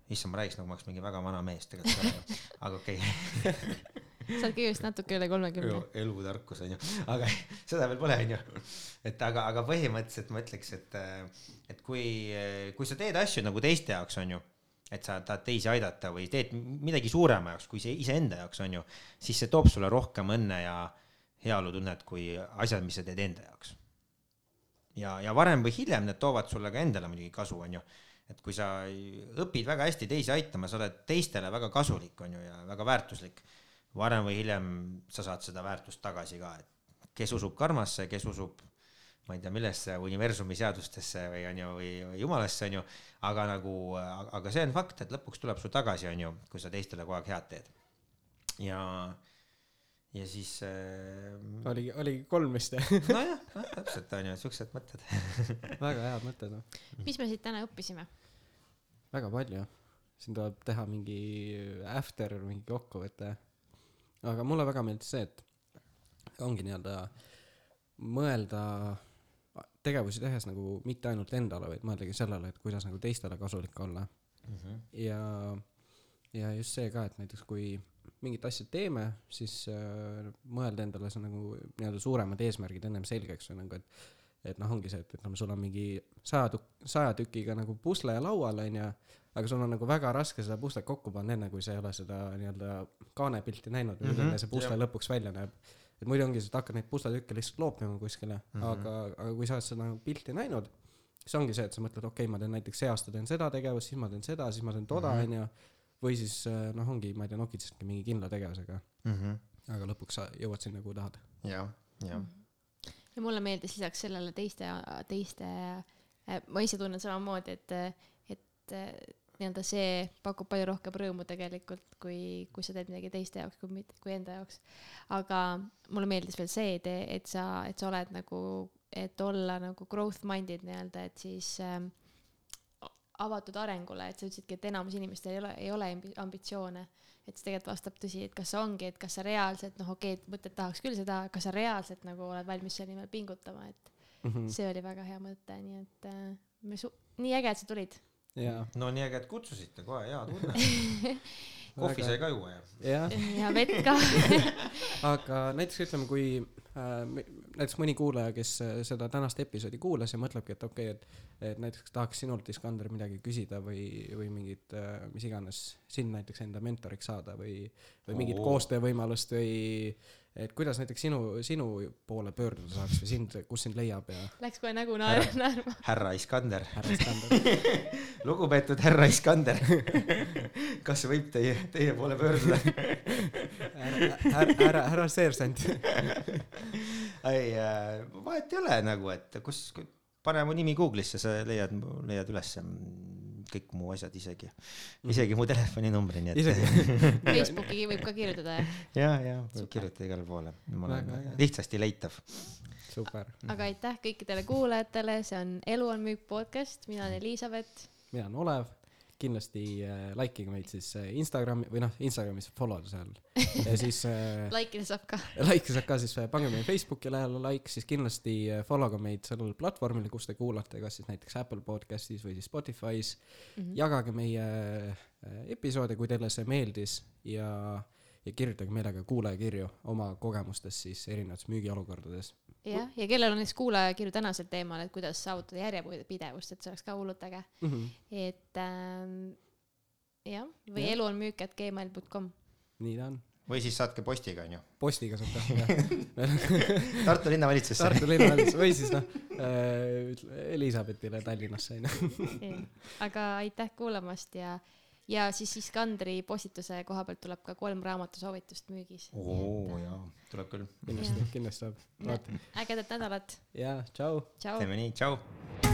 issand, ma räägiks nagu ma oleks mingi väga vana mees tegelikult, aga okei okay.. sa oled kõigest natuke üle kolmekümne. elutarkus onju, aga seda veel pole onju. et aga, aga põhimõtteliselt ma ütleks, et, et kui, kui sa teed asju nagu teiste jaoks onju, et sa tahad teisi aidata või teed midagi suurema jaoks kui see iseenda jaoks onju, siis see toob sulle rohkem õnne ja heaolutunnet kui asjad, mis sa teed enda jaoks. ja, ja varem või hiljem need toovad sulle ka endale muidugi kasu onju et kui sa õpid väga hästi teisi aitama, sa oled teistele väga kasulik onju ja väga väärtuslik varem või hiljem sa saad seda väärtust tagasi ka, et kes usub karmasse, kes usub ma ei tea, millesse, universumi seadustesse või onju, või, või jumalasse onju, aga nagu, aga see on fakt, et lõpuks tuleb sul tagasi onju, kui sa teistele kogu aeg head teed. ja, ja siis äh, oligi, oligi kolm vist jah? nojah, täpselt onju, siuksed mõtted. väga head mõtted noh, mis me siit täna õppisime? Väga palju. siin tuleb teha mingi after, mingi kokkuvõte. aga mulle väga meeldis see, et ongi nii-öelda mõelda tegevusi tehes nagu mitte ainult endale, vaid mõeldagi sellele, et kuidas nagu teistele kasulik olla. ja, ja just see ka, et näiteks kui mingit asja teeme, siis äh, mõelda endale see nagu nii-öelda suuremad eesmärgid ennem selgeks või nagu, et et noh, ongi see, et ütleme, sul on mingi saja tuk-, saja tükiga nagu pusle laual, onju, aga sul on nagu väga raske seda puslet kokku panna, enne kui sa ei ole seda nii-öelda kaanepilti näinud või Mhm, milline see pusle jah. lõpuks välja näeb. et muidu ongi see, et hakkad neid pusletükke lihtsalt loopima kuskile mm. -hmm. aga, aga kui sa oled seda nagu pilti näinud, siis ongi see, et sa mõtled, okei okay,, ma teen näiteks see aasta teen seda tegevust, siis ma teen seda, siis ma teen toda, Mhm. onju. või siis äh, noh, ongi, ma ei tea, nokitsedki mingi kindla tegevusega, Mhm. aga lõpuks sa jõuad sinna, kuhu tahad. jah, jah. Ja mulle meeldis lisaks sellele teiste, teiste, ma ise tunnen samamoodi, et, et äh, nii-öelda see pakub palju rohkem rõõmu tegelikult, kui, kui sa teed midagi teiste jaoks, kui mitte, kui enda jaoks. aga mulle meeldis veel see idee, et sa, et sa oled nagu, et olla nagu growth minded nii-öelda, et siis ähm, avatud arengule, et sa ütlesidki, et enamus inimestel ei ole, ei ole ambi- ambitsioone et see tegelikult vastab tõsi, et kas see ongi, et kas sa reaalselt noh, okei okay,, et mõtled, tahaks küll seda, kas sa reaalselt nagu oled valmis selle nimel pingutama, et Mhm. see oli väga hea mõte, nii et äh, me su-, nii äge, et sa tulid. jaa, no nii äge, et kutsusite kohe, hea tunne. kohvi sai ka juua ja. jah, ja vett ka. aga näiteks ütleme, kui äh, näiteks mõni kuulaja, kes äh, seda tänast episoodi kuulas ja mõtlebki, et okei okay,, et, et näiteks tahaks sinult, Iskander, midagi küsida või, või mingit äh, mis iganes, sind näiteks enda mentoriks saada või, või mingit Oo. koostöövõimalust või et kuidas näiteks sinu, sinu poole pöörduda saaks või sind, kus sind leiab ja Läks kohe nägu naer-, naerma. härra Iskander, härra Iskander. lugupeetud härra Iskander. kas võib teie, teie poole pöörduda? härra, härra, härra seersant. ei, vahet ei ole nagu, et kus, pane mu nimi Google'isse, sa leiad, leiad ülesse kõik mu asjad isegi, isegi mu telefoninumbri, nii et. Facebooki võib ka kirjutada, ja, ja võib kirjutada igale poole, ma olen lihtsasti leitav. super. aga aitäh kõikidele kuulajatele, see on Elu on müük podcast, mina olen Elizabeth. mina olen Olev, kindlasti äh, like ige meid siis äh, Instagrami või noh, Instagramis follow seal ja siis äh, Likeida saab ka. like saab ka siis pange meie Facebooki lehele like, siis kindlasti follow ka meid sellel platvormil, kus te kuulate, kas siis näiteks Apple podcast'is või siis Spotify's. Mhm. jagage meie episoode, kui teile see meeldis ja, ja kirjutage meelega kuulajakirju oma kogemustest siis erinevates müügiolukordades. jah, ja kellel on näiteks kuulajakirju tänasel teemal, et kuidas saavutada järjepidevust, et see oleks ka hullult äge. et ähm, jah, või Jah. elu on müük, et gmail.com. nii ta on. või siis saatke postiga, onju. postiga saab ka, jah. Tartu linnavalitsusse. Tartu linnavalitsus või siis noh äh,, Elizabethile Tallinnasse onju. aga aitäh kuulamast ja, ja siis Iskandri postituse koha pealt tuleb ka kolm raamatusoovitust müügis. oo jaa, tuleb küll. kindlasti Jaa., kindlasti saab. ägedat nädalat, ja tšau. tšau. teeme nii, tšau